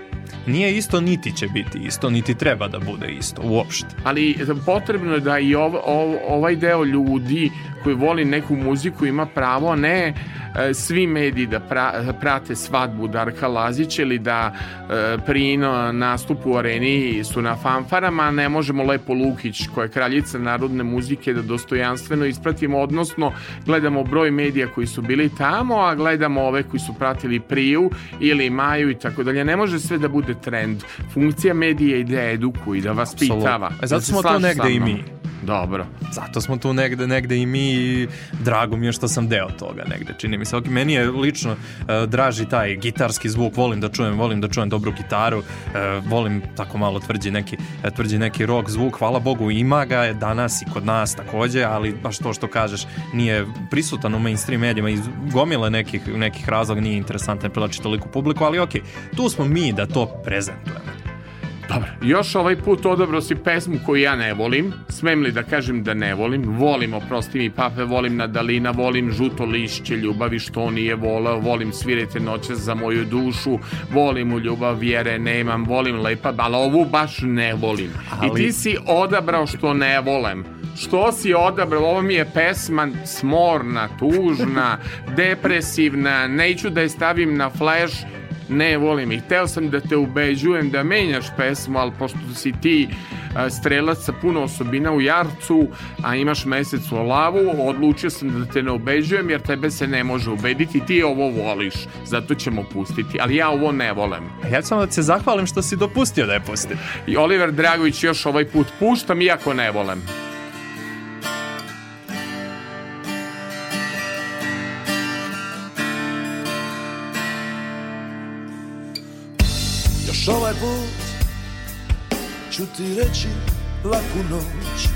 S2: Nije isto niti će biti isto, niti treba da bude isto, uopšte.
S1: Ali potrebno je da i ov, ov, ovaj deo ljudi koji voli neku muziku ima pravo, ne E, svi mediji da pra, prate svadbu Darka Lazića ili da e, pri nastupu u areni su na fanfarama, ne možemo Lepo Lukić koja je kraljica narodne muzike da dostojanstveno ispratimo, odnosno gledamo broj medija koji su bili tamo, a gledamo ove koji su pratili Priju ili Maju i tako dalje. Ne može sve da bude trend. Funkcija medija je da edukuje, da vaspitava.
S2: E, zato
S1: da
S2: smo
S1: to
S2: negde i mi. Dobro. Zato smo tu negde, negde i mi i drago mi je što sam deo toga negde. Čini mi visoki. Meni je lično uh, draži taj gitarski zvuk, volim da čujem, volim da čujem dobru gitaru, uh, volim tako malo tvrđi neki, e, tvrđi neki rock zvuk, hvala Bogu ima ga danas i kod nas takođe, ali baš to što kažeš nije prisutan u mainstream medijima iz gomile nekih, nekih razloga nije interesantan, prelači toliko publiku, ali ok, tu smo mi da to prezentujemo.
S1: Dobro. Još ovaj put odabrao si pesmu koju ja ne volim. Smem li da kažem da ne volim? Volim, oprosti mi pape, volim Nadalina, volim žuto lišće ljubavi što nije volao, volim svirajte noće za moju dušu, volim u ljubav vjere nemam, volim lepa, ali ovu baš ne volim. Ali... I ti si odabrao što ne volem. Što si odabrao? Ovo mi je pesma smorna, tužna, depresivna, neću da je stavim na flash, ne volim ih. hteo sam da te ubeđujem da menjaš pesmu, ali pošto si ti e, strelac sa puno osobina u jarcu, a imaš mesec u lavu, odlučio sam da te ne ubeđujem jer tebe se ne može ubediti, ti ovo voliš, zato ćemo pustiti, ali ja ovo ne volem.
S2: A ja ću samo da se zahvalim što si dopustio da je pustim.
S1: I Oliver Dragović još ovaj put puštam, iako ne volem.
S7: put ću ti reći laku noć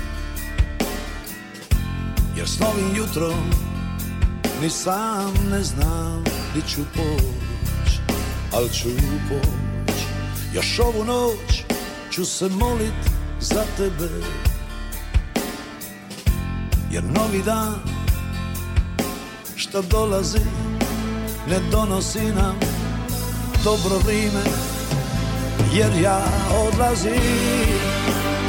S7: Jer s novim jutrom ni sam ne znam di ću poć Al ću poć Još ovu noć ću se molit za tebe Jer novi dan šta dolazi ne donosi nam dobro vrijeme jer ja odlazim,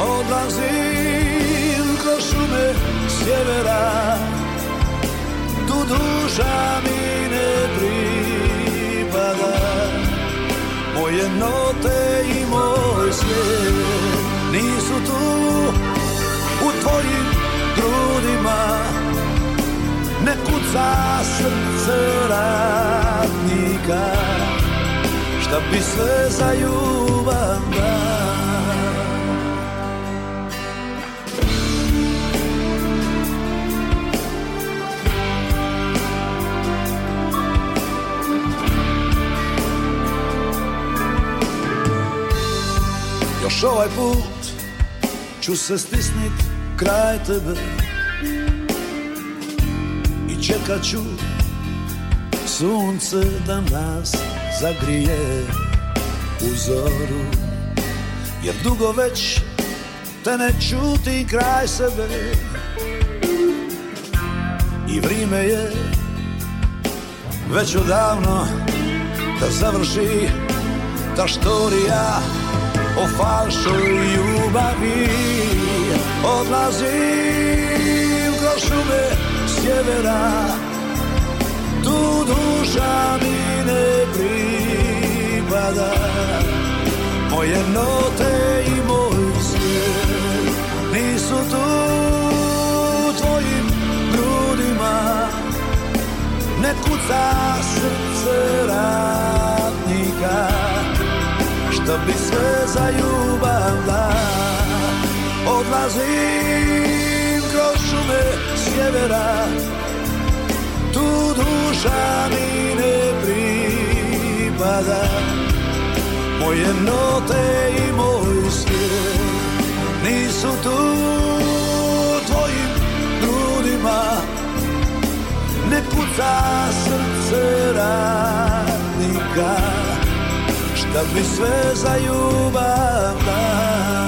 S7: odlazim kroz šume sjevera, tu duša mi ne pripada, moje note i moj svijet nisu tu u tvojim grudima, ne kuca srce ratnika da bi sve za ljubav da Još ovaj put ću se stisnit kraj tebe I čekat ću sunce da nastane zagrije u zoru Jer dugo već te ne čuti kraj sebe I vrijeme je već odavno da završi ta štorija o falšu ljubavi Odlazim kroz šume sjevera Tu duša mi ne prije strada Moje note i moj svijet Nisu tu u tvojim grudima Ne kuca srce ratnika Što bi sve za ljubav da Odlazim kroz šume sjevera Tu duša mi ne pripada Moje note i moj svijet nisu tu tvojim grudima Ne puca srce radnika Šta bi sve za ljubav dao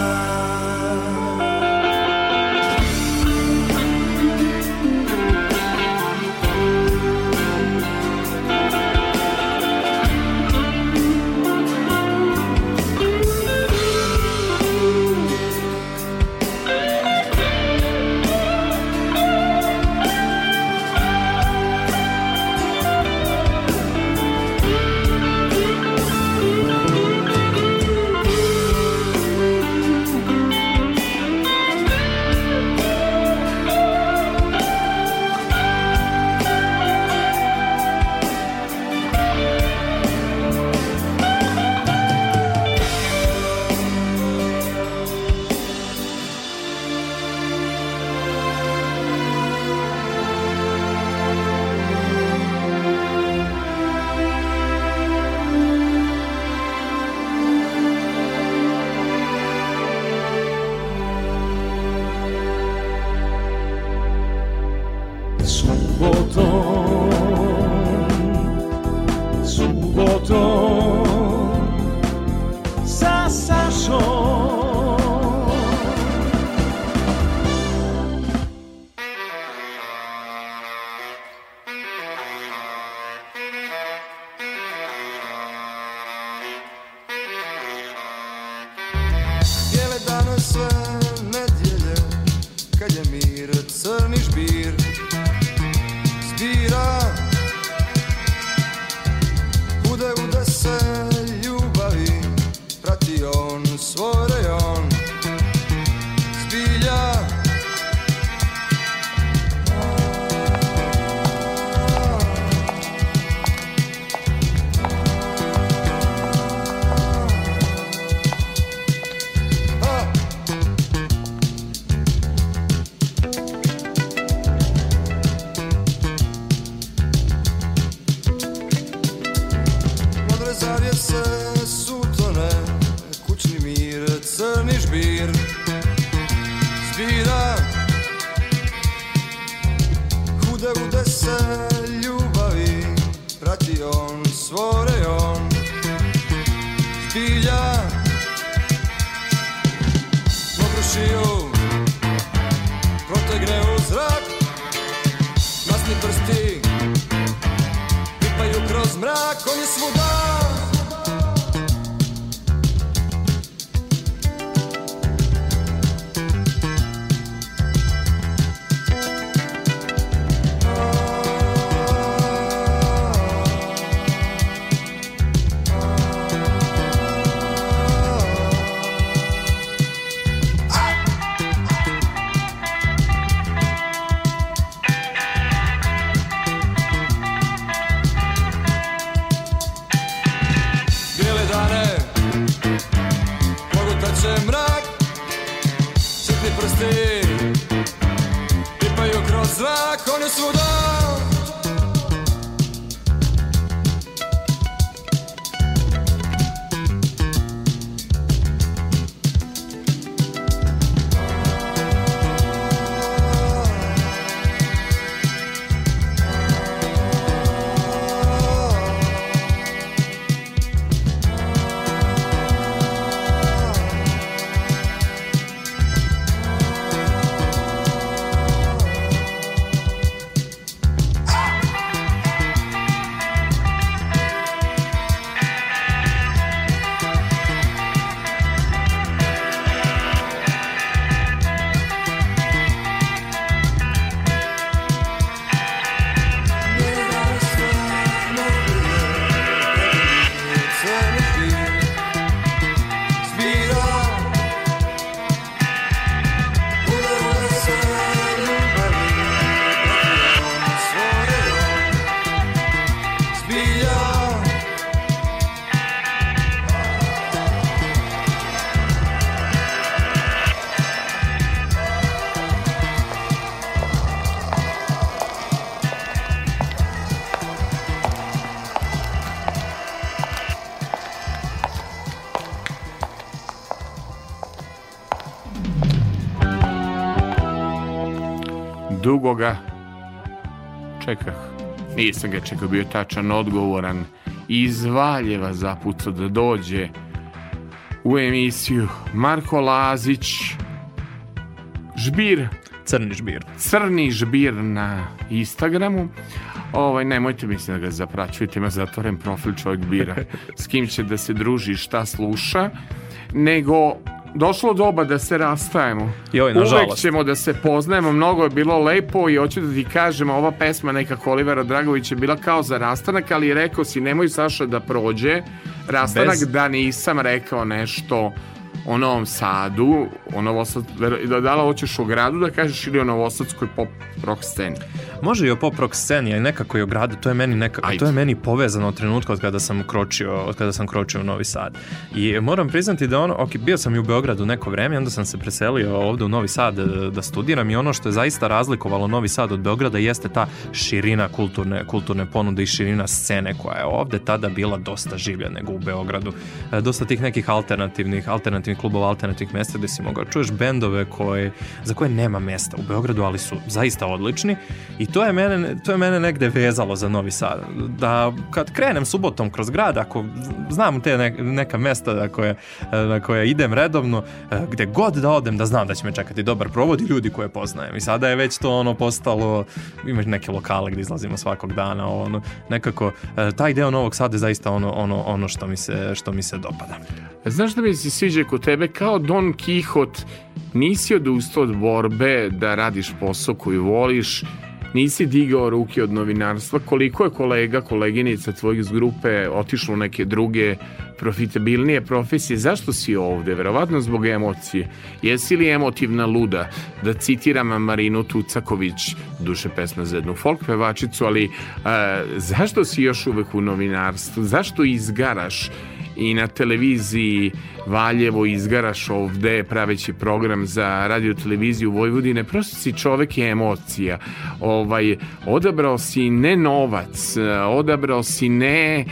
S1: dugoga čekah. Nisam ga čekao, bio tačan, odgovoran i iz Valjeva zapucao da dođe u emisiju Marko Lazić žbir
S2: Crni žbir.
S1: Crni žbir na Instagramu. Ovaj, nemojte mislim da ga zapraćujete, ima zatvoren profil čovjek bira s kim će da se druži, šta sluša, nego došlo doba da se rastajemo. Joj, Uvek ćemo da se poznajemo, mnogo je bilo lepo i hoću da ti kažem, ova pesma neka Olivera Dragović je bila kao za rastanak, ali rekao si nemoj Saša da prođe rastanak Bez... da nisam rekao nešto o Novom Sadu, o Novosad, da, da li hoćeš o gradu da kažeš ili o novosadskoj pop rock sceni?
S2: Može i o pop rock sceni, ali nekako i o gradu, to je meni nekako, Ajde. to je meni povezano od trenutka od kada sam kročio, od kada sam kročio u Novi Sad. I moram priznati da ono, ok, bio sam i u Beogradu neko vreme, onda sam se preselio ovde u Novi Sad e, da studiram i ono što je zaista razlikovalo Novi Sad od Beograda jeste ta širina kulturne, kulturne ponude i širina scene koja je ovde tada bila dosta življa nego u Beogradu. E, dosta tih nekih alternativnih, alternativnih alternativnih klubova, alternativnih mesta gde si mogao da čuješ bendove koje, za koje nema mesta u Beogradu, ali su zaista odlični i to je mene, to je mene negde vezalo za Novi Sad. Da kad krenem subotom kroz grad, ako znam te neka mesta na koje, na koje idem redovno, e, gde god da odem da znam da će me čekati dobar provod i ljudi koje poznajem. I sada je već to ono postalo, imaš neke lokale gde izlazimo svakog dana, ono, nekako e, taj deo Novog Sada je zaista ono, ono, ono što, mi se, što mi se dopada.
S1: E, znaš da mi se sviđa kod tebe kao Don Kihot nisi odustao od borbe da radiš posao koji voliš, nisi digao ruke od novinarstva, koliko je kolega, koleginica tvojih iz grupe otišlo u neke druge profitabilnije profesije, zašto si ovde? Verovatno zbog emocije. Jesi li emotivna luda? Da citiram Marinu Tucaković, duše pesma za jednu folk pevačicu, ali e, zašto si još uvek u novinarstvu? Zašto izgaraš? i na televiziji Valjevo izgaraš ovde praveći program za radio televiziju Vojvodine, prosto si čovek je emocija. Ovaj, odabrao si ne novac, odabrao si ne e,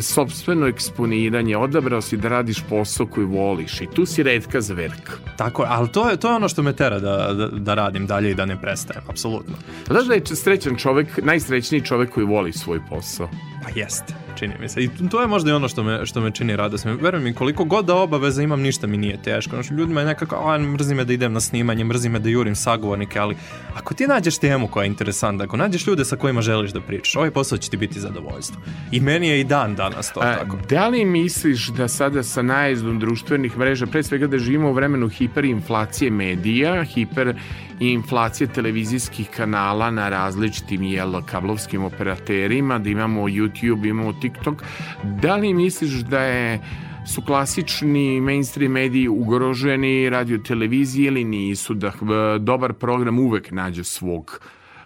S1: sobstveno eksponiranje, odabrao si da radiš posao koji voliš i tu si redka zverka.
S2: Tako je, ali to je, to je ono što me tera da, da, da radim dalje i da ne prestajem, apsolutno.
S1: Znaš da je srećan čovek, najsrećniji čovek koji voli svoj posao?
S2: Pa jeste čini mi se. I to je možda i ono što me, što me čini radosnim. Verujem mi, koliko god da obaveza imam, ništa mi nije teško. Znači, ljudima je nekako, a, mrzi me da idem na snimanje, mrzi me da jurim sagovornike, ali ako ti nađeš temu koja je interesanta, ako nađeš ljude sa kojima želiš da pričaš, ovaj posao će ti biti zadovoljstvo. I meni je i dan danas to a, e, tako.
S7: Da li misliš da sada sa najezdom društvenih mreža, pre svega da živimo u vremenu hiperinflacije medija, hiper i inflacije televizijskih kanala na različitim jel, kablovskim operaterima, da imamo YouTube, imamo TikTok, da li misliš da je su klasični mainstream mediji ugroženi radio televizije ili nisu da e, dobar program uvek nađe svog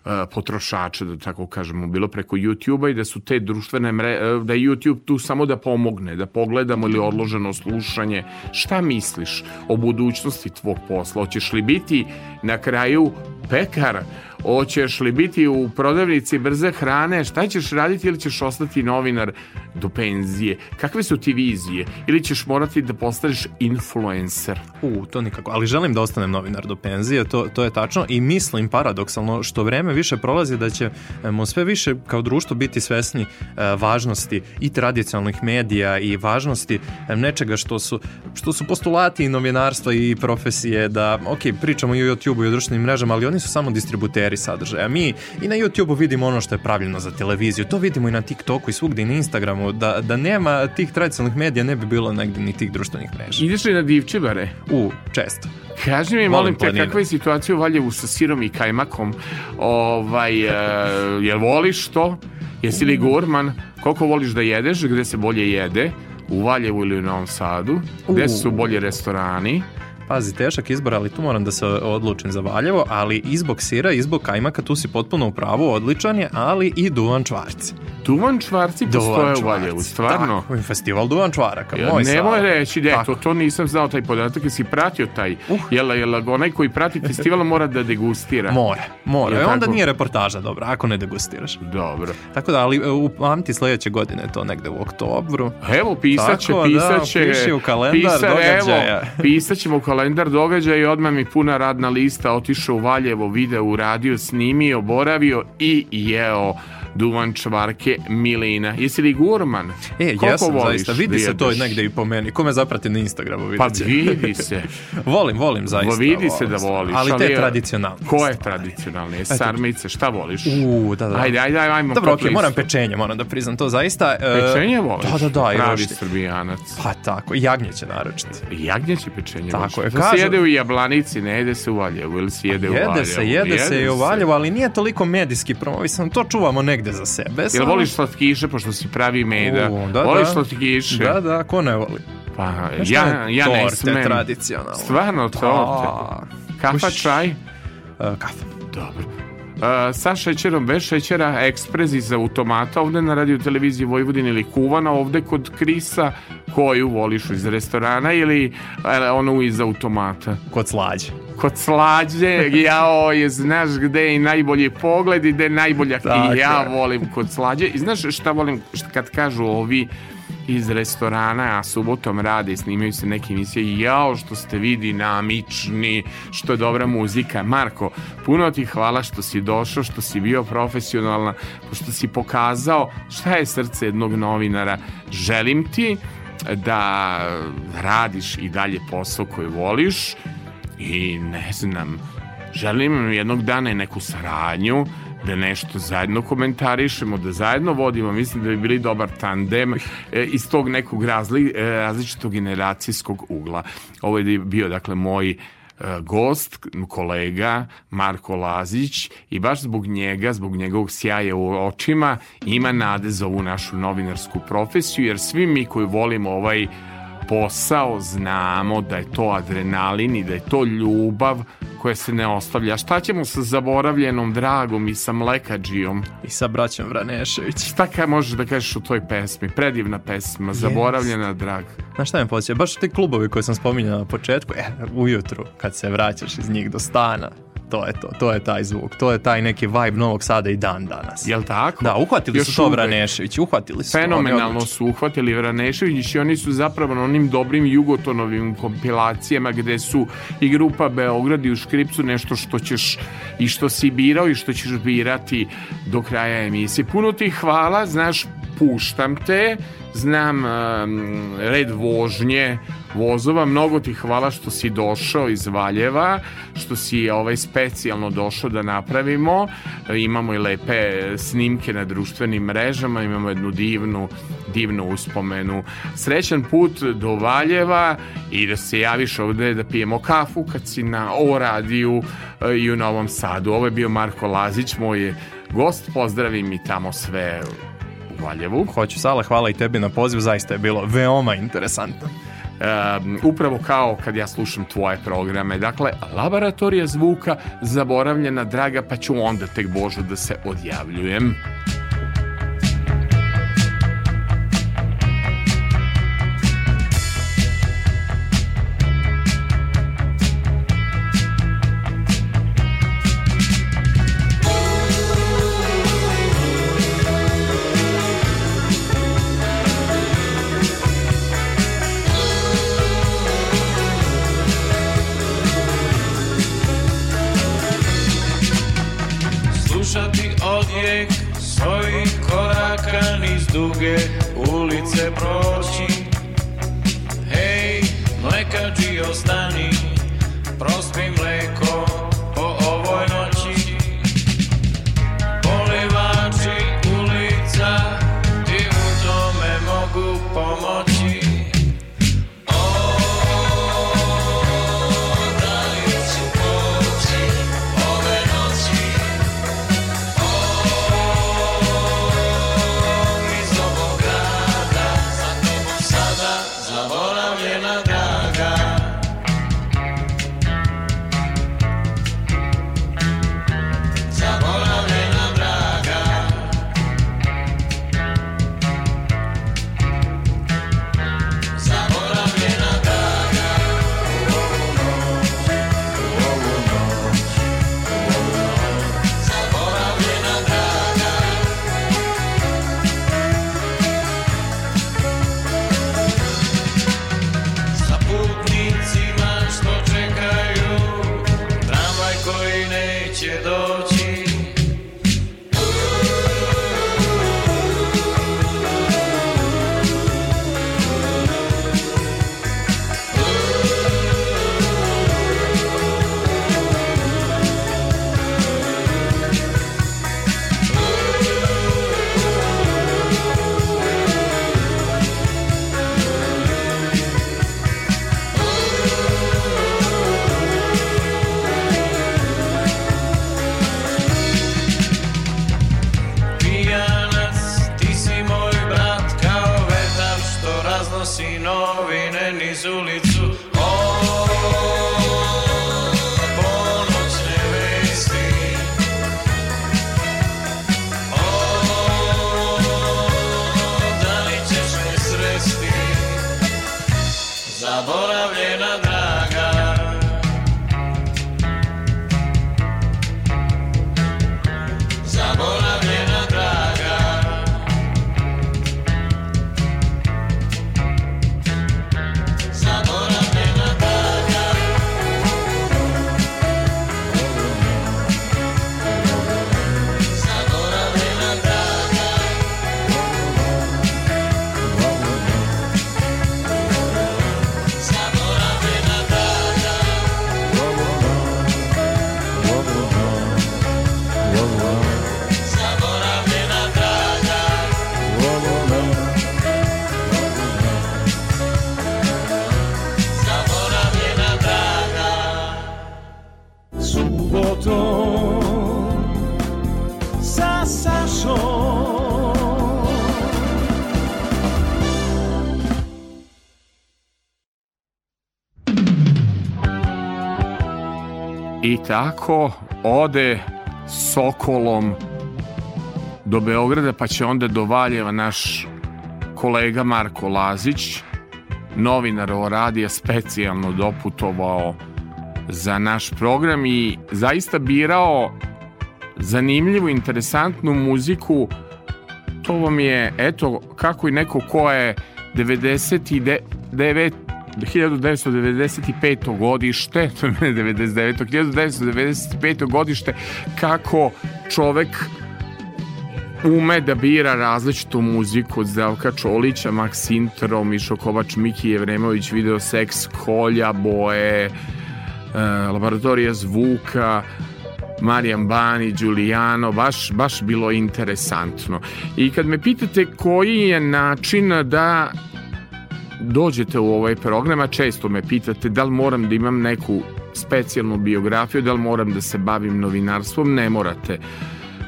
S7: Eh, potrošače, da tako kažemo, bilo preko YouTube-a i da su te društvene mre, eh, da je YouTube tu samo da pomogne, da pogledamo ili odloženo slušanje. Šta misliš o budućnosti tvog posla? Hoćeš li biti na kraju pekar, hoćeš li biti u prodavnici brze hrane, šta ćeš raditi ili ćeš ostati novinar do penzije, kakve su ti vizije ili ćeš morati da postaneš influencer.
S2: U, to nikako, ali želim da ostanem novinar do penzije, to, to je tačno i mislim paradoksalno što vreme više prolazi da ćemo sve više kao društvo biti svesni e, važnosti i tradicionalnih medija i važnosti e, nečega što su, što su postulati i novinarstva i profesije da, ok, pričamo i o YouTube-u i o društvenim mrežama, ali oni su samo distributeri sadržaja. Mi i na YouTube-u vidimo ono što je pravljeno za televiziju, to vidimo i na TikToku i svugde i na Instagramu, da, da nema tih tradicionalnih medija ne bi bilo negde ni tih društvenih mreža.
S7: Ideš li na bare?
S2: U, često.
S7: Kaži mi, molim, te, kakva je situacija u Valjevu sa sirom i kajmakom? Ovaj, e, jel voliš to? Jesi li gurman? Koliko voliš da jedeš? Gde se bolje jede? U Valjevu ili u Novom Sadu? Gde su bolje restorani?
S2: Pazi, tešak izbor, ali tu moram da se odlučim za Valjevo, ali izbog sira, izbog zbog kajmaka, tu si potpuno u pravu, odličan je, ali i
S7: duvan čvarci. Duvan čvarci postoje u Valjevu, stvarno.
S2: Tako, festival Duvan čvaraka, ja, moj
S7: Nemoj reći, da, to to nisam znao taj podatak, jesi pratio taj, uh. jela, jela, onaj koji prati festival mora da degustira.
S2: Mora, mora, ja, e, onda nije reportaža, dobra, ako ne degustiraš.
S7: Dobro.
S2: Tako da, ali e, upamti sledeće godine to negde u oktobru.
S7: Evo, pisaće, Tako, pisaće. Da,
S2: piši u
S7: kalendar pisar,
S2: događaja. Evo,
S7: pisaćemo u kalendar događaja i odmah mi puna radna lista otišao u Valjevo, video, uradio, snimio, boravio i jeo Duvan Čvarke Milina. Jesi li gurman?
S2: E, Koliko jesam, voliš zaista. Vidi se to negde i po meni. Kome zaprati na Instagramu,
S7: vidi Pa će.
S2: vidi
S7: se.
S2: volim, volim zaista.
S7: Vidi volim se da voliš.
S2: Ali, te je, tradicionalne.
S7: Ko je tradicionalne? Sarmice, šta voliš?
S2: U, da, da.
S7: Ajde, ajde, ajde, ajmo
S2: Dobro, okej, okay, moram pečenje, moram da priznam to zaista.
S7: E, pečenje voliš?
S2: Da, da, da.
S7: Pravi srbijanac.
S2: Pa tako, jagnjeće naročito.
S7: Jagnjeće pečenje
S2: tako
S7: voliš. Tako je. Da kažu... jede u Jablanici, ne jede se u Valjevu ili se jede u
S2: Valjevu. Jede se, jede se i u Valjevu, ali nije toliko medijski promovisan. To čuvamo negdje negde za sebe. Jel
S7: voliš slatkiše, pošto si pravi meda?
S2: U,
S7: da, da. voliš da. slatkiše?
S2: Da, da, ko ne voli?
S7: Pa, ja, ja torte, ne smem.
S2: tradicionalno.
S7: Stvarno, torte. Pa, kafa, uš, čaj? Uh, kafa.
S2: Dobro. Uh,
S7: sa šećerom, bez šećera, ekspres iz automata ovde na radio televiziji Vojvodine ili kuvana ovde kod Krisa koju voliš iz restorana ili uh, e, onu iz automata? Kod
S2: slađe
S7: kod slađe, ja je, znaš gde je najbolji pogled i gde je najbolja Tako. i ja volim kod slađe. I znaš šta volim šta kad kažu ovi iz restorana, a subotom rade i snimaju se neke emisije, jao što ste vi dinamični, što je dobra muzika. Marko, puno ti hvala što si došao, što si bio profesionalna, što si pokazao šta je srce jednog novinara. Želim ti da radiš i dalje posao koji voliš, i ne znam, želim jednog dana i neku saradnju, da nešto zajedno komentarišemo, da zajedno vodimo, mislim da bi bili dobar tandem e, iz tog nekog razli, e, različitog generacijskog ugla. Ovo je bio, dakle, moj e, gost, kolega Marko Lazić i baš zbog njega, zbog njegovog sjaja u očima ima nade za ovu našu novinarsku profesiju jer svi mi koji volimo ovaj uh, posao, znamo da je to adrenalin i da je to ljubav koja se ne ostavlja. Šta ćemo sa zaboravljenom dragom
S2: i sa
S7: mlekađijom?
S2: I sa braćom Vranešević.
S7: Šta kaj možeš da kažeš o toj pesmi? Predivna pesma, Jest. zaboravljena drag.
S2: Na
S7: šta me
S2: podsjeća? Baš te klubovi koje sam spominjao na početku, e, ujutru kad se vraćaš iz njih do stana, to je to, to je taj zvuk, to je taj neki vibe Novog Sada i dan danas.
S7: Jel tako?
S2: Da, uhvatili Još su to Vranešević, uhvatili
S7: su Fenomenalno
S2: to,
S7: su uhvatili Vranešević i oni su zapravo na onim dobrim jugotonovim kompilacijama gde su i grupa Beograd i u škripcu nešto što ćeš i što si birao i što ćeš birati do kraja emisije. Puno ti hvala, znaš, puštam te, znam um, red vožnje vozova, mnogo ti hvala što si došao iz Valjeva, što si ovaj specijalno došao da napravimo, imamo i lepe snimke na društvenim mrežama, imamo jednu divnu, divnu uspomenu. Srećan put do Valjeva i da se javiš ovde da pijemo kafu kad si na o radiju eh, i u Novom Sadu. Ovo je bio Marko Lazić, moj gost, pozdravim i tamo sve Valjevu. Hoću
S2: Sala, hvala i tebi na poziv, zaista je bilo veoma interesantno.
S7: Um, upravo kao kad ja slušam tvoje programe. Dakle, laboratorija zvuka zaboravljena, draga, pa ću onda tek Božu da se odjavljujem. Soko ode Sokolom do Beograda, pa će onda do Valjeva naš kolega Marko Lazić, novinar o radija, specijalno doputovao za naš program i zaista birao zanimljivu, interesantnu muziku. To vam je, eto, kako i neko ko je 99, 1995. godište, to je 99. 1995. godište kako čovek ume da bira različitu muziku od Zdravka Čolića, Maksintro, Mišo Kovač, Miki Jevremović, Video Sex, Kolja, Boje, e, Laboratorija zvuka, Marijan Bani, Giuliano, baš, baš bilo interesantno. I kad me pitate koji je način da dođete u ovaj program, a često me pitate da li moram da imam neku specijalnu biografiju, da li moram da se bavim novinarstvom, ne morate.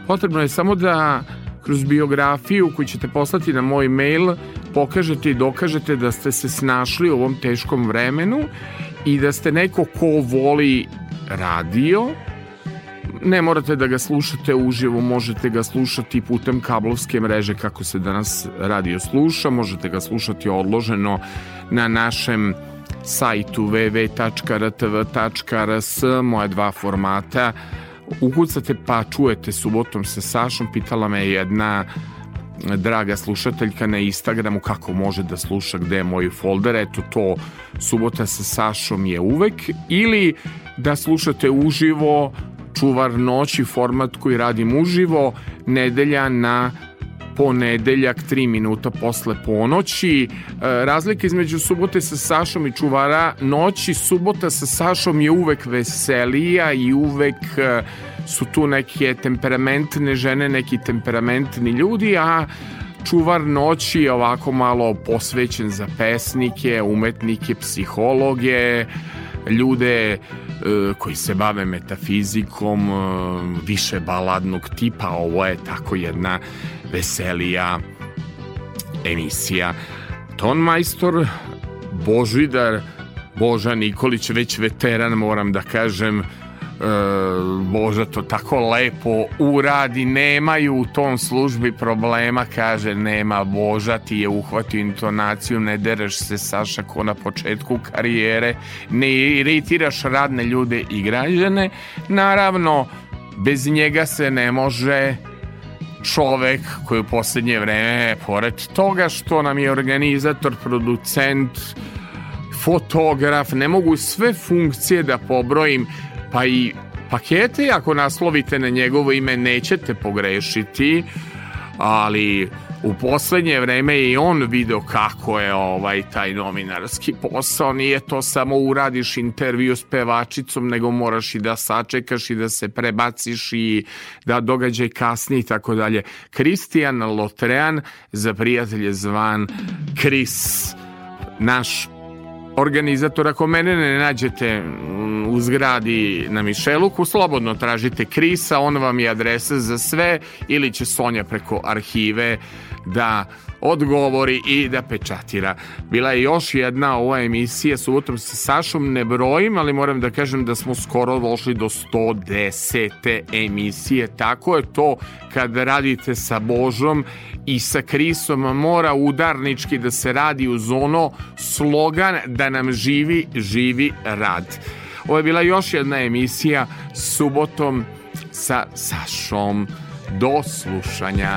S7: Potrebno je samo da kroz biografiju koju ćete poslati na moj mail pokažete i dokažete da ste se snašli u ovom teškom vremenu i da ste neko ko voli radio, ne morate da ga slušate uživo, možete ga slušati putem kablovske mreže kako se danas radio sluša, možete ga slušati odloženo na našem sajtu www.rtv.rs, moja dva formata. Ukucate pa čujete subotom sa Sašom, pitala me jedna draga slušateljka na Instagramu kako može da sluša gde je moj folder, eto to subota sa Sašom je uvek, ili da slušate uživo Čuvar noći format koji radim uživo, nedelja na ponedeljak 3 minuta posle ponoći. E, razlika između subote sa Sašom i čuvara noći, subota sa Sašom je uvek veselija i uvek e, su tu neke temperamentne žene, neki temperamentni ljudi, a čuvar noći je ovako malo posvećen za pesnike, umetnike, psihologe, ljude e, koji se bave metafizikom e, više baladnog tipa ovo je tako jedna veselija emisija Ton Majstor Božidar Boža Nikolić već veteran moram da kažem Bože e, to tako lepo uradi, nemaju u tom službi problema, kaže nema Boža, ti je uhvatio intonaciju, ne dereš se Saša ko na početku karijere, ne iritiraš radne ljude i građane, naravno bez njega se ne može čovek koji u posljednje vreme, pored toga što nam je organizator, producent, fotograf, ne mogu sve funkcije da pobrojim, pa i pakete, ako naslovite na njegovo ime, nećete pogrešiti, ali u poslednje vreme je i on video kako je ovaj taj novinarski posao. Nije to samo uradiš intervju s pevačicom, nego moraš i da sačekaš i da se prebaciš i da događaj kasni i tako dalje. Kristijan Lotrean, za prijatelje zvan Kris, naš organizatora. Ako ne nađete mm, u zgradi na Mišeluku, slobodno tražite Krisa, on vam je adresa za sve ili će Sonja preko arhive da odgovori i da pečatira. Bila je još jedna ova emisija subotom sa Sašom, ne brojim, ali moram da kažem da smo skoro došli do 110. emisije. Tako je to kad radite sa Božom i sa Krisom mora udarnički da se radi uz ono slogan da nam živi, živi rad. Ovo je bila još jedna emisija subotom sa Sašom. Do slušanja.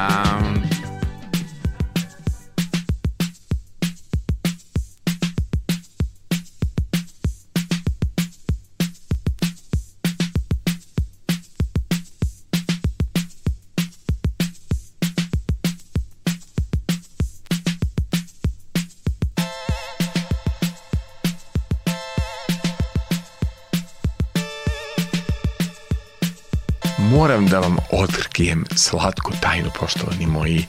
S7: otkrijem slatku tajnu, poštovani moji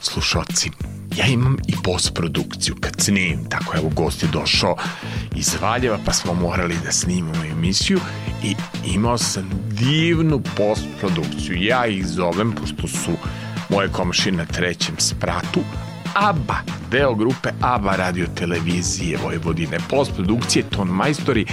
S7: slušoci. Ja imam i postprodukciju kad snimim, tako evo gost je došao iz Valjeva pa smo morali da snimamo emisiju i imao sam divnu postprodukciju. Ja ih zovem, pošto su moje komši na trećem spratu, ABBA, deo grupe ABBA radio televizije Vojvodine. Postprodukcije, ton majstori,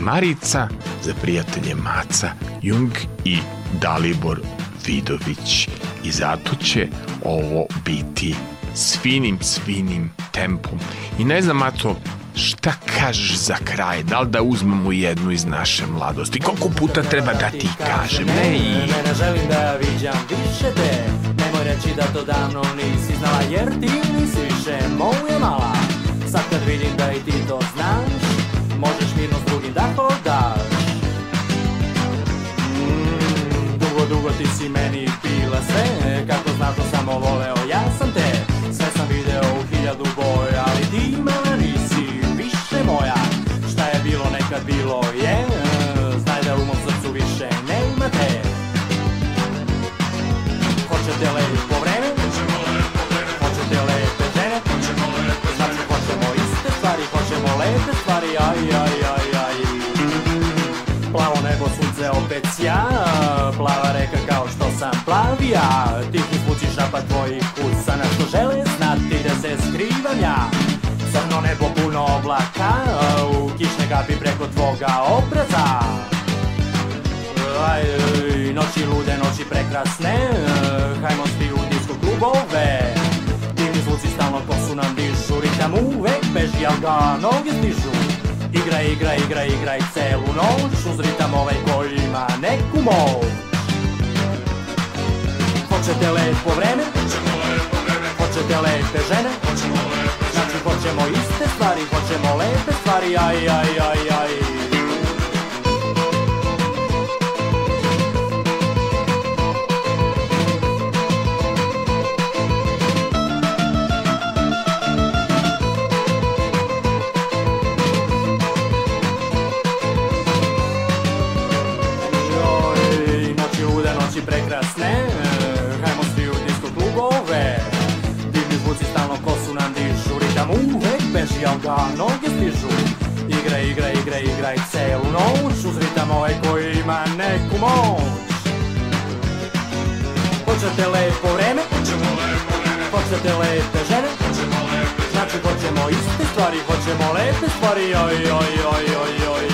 S7: Marica, za prijatelje Maca, Jung i Dalibor Vidović i zato će ovo biti svinim, svinim tempom. I ne znam, Mato, šta kažeš za kraj? Da li da uzmemo jednu iz naše mladosti? Koliko puta treba da ti kažem? Ne, ne, ne želim da viđam više te Nemoj reći da to davno nisi znala Jer ti nisi više moja mala Sad kad vidim da i ti to znaš Možeš mirno s drugim da hoćeš dugo ti si meni bila sve Kako znato da sam voleo ja sam te Sve sam video u hiljadu boja Ali ti mala nisi više moja Šta je bilo nekad bilo ja Plava reka kao što sam plav ja Ti ti spuciš na pa tvojih kusana Što žele znati da se skrivam ja Crno nebo puno oblaka U kišne gabi preko tvoga obraza Aj, noći lude, noći prekrasne Hajmo svi u disko klubove Divni zvuci stalno kosu nam dišu Ritam uvek beži, al ga noge stižu Igraj, igraj, igraj, igraj celu noć Uz ritam ovaj koji ima neku moć Hoćete lepo vreme? Hoćemo lepo vreme Hoćete lepe žene? Hoćemo lepe žene Znači hoćemo iste stvari, hoćemo lepe stvari Aj, aj, aj, aj, aj ga noge stižu Igra, igra, igra, igraj celu noć Uz ritam ovaj koji ima neku moć Hoćete lepo vreme? Hoćemo lepo vreme Hoćete lepe žene? Hoćemo lepe žene Znači hoćemo iste stvari, hoćemo lepe stvari Oj, oj, oj, oj, oj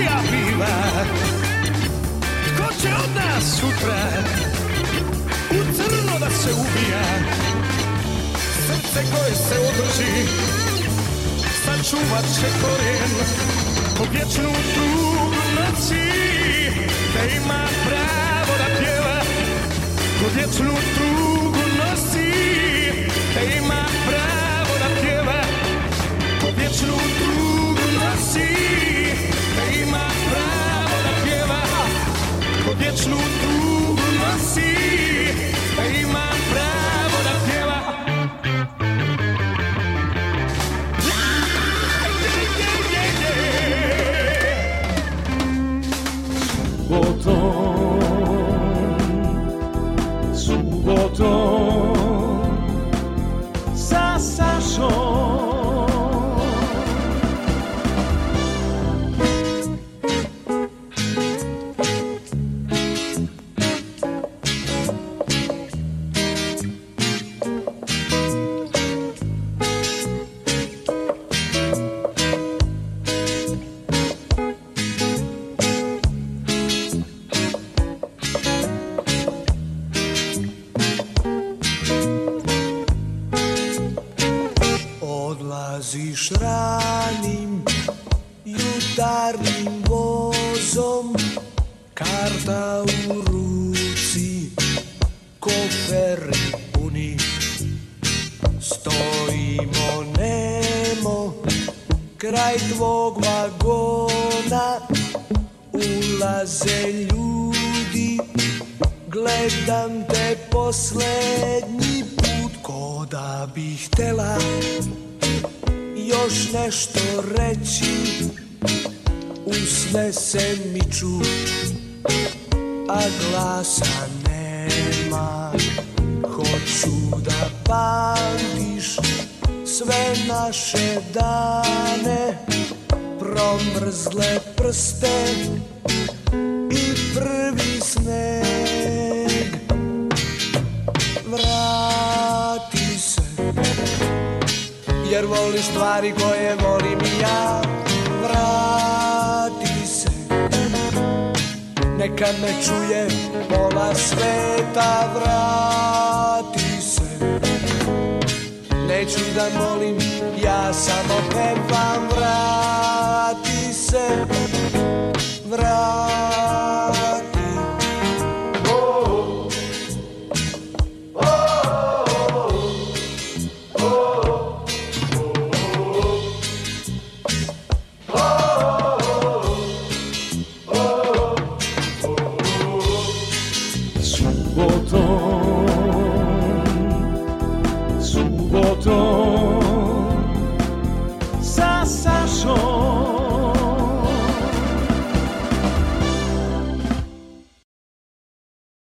S7: nacija biva Ko će od nas sutra U crno da se ubija Srce koje se održi Sačuvat će koren Po vječnu tugu noći Da ima pravo da pjeva Po vječnu tugu nosi Da ima pravo da pjeva Po vječnu tugu nosi slog through the sea.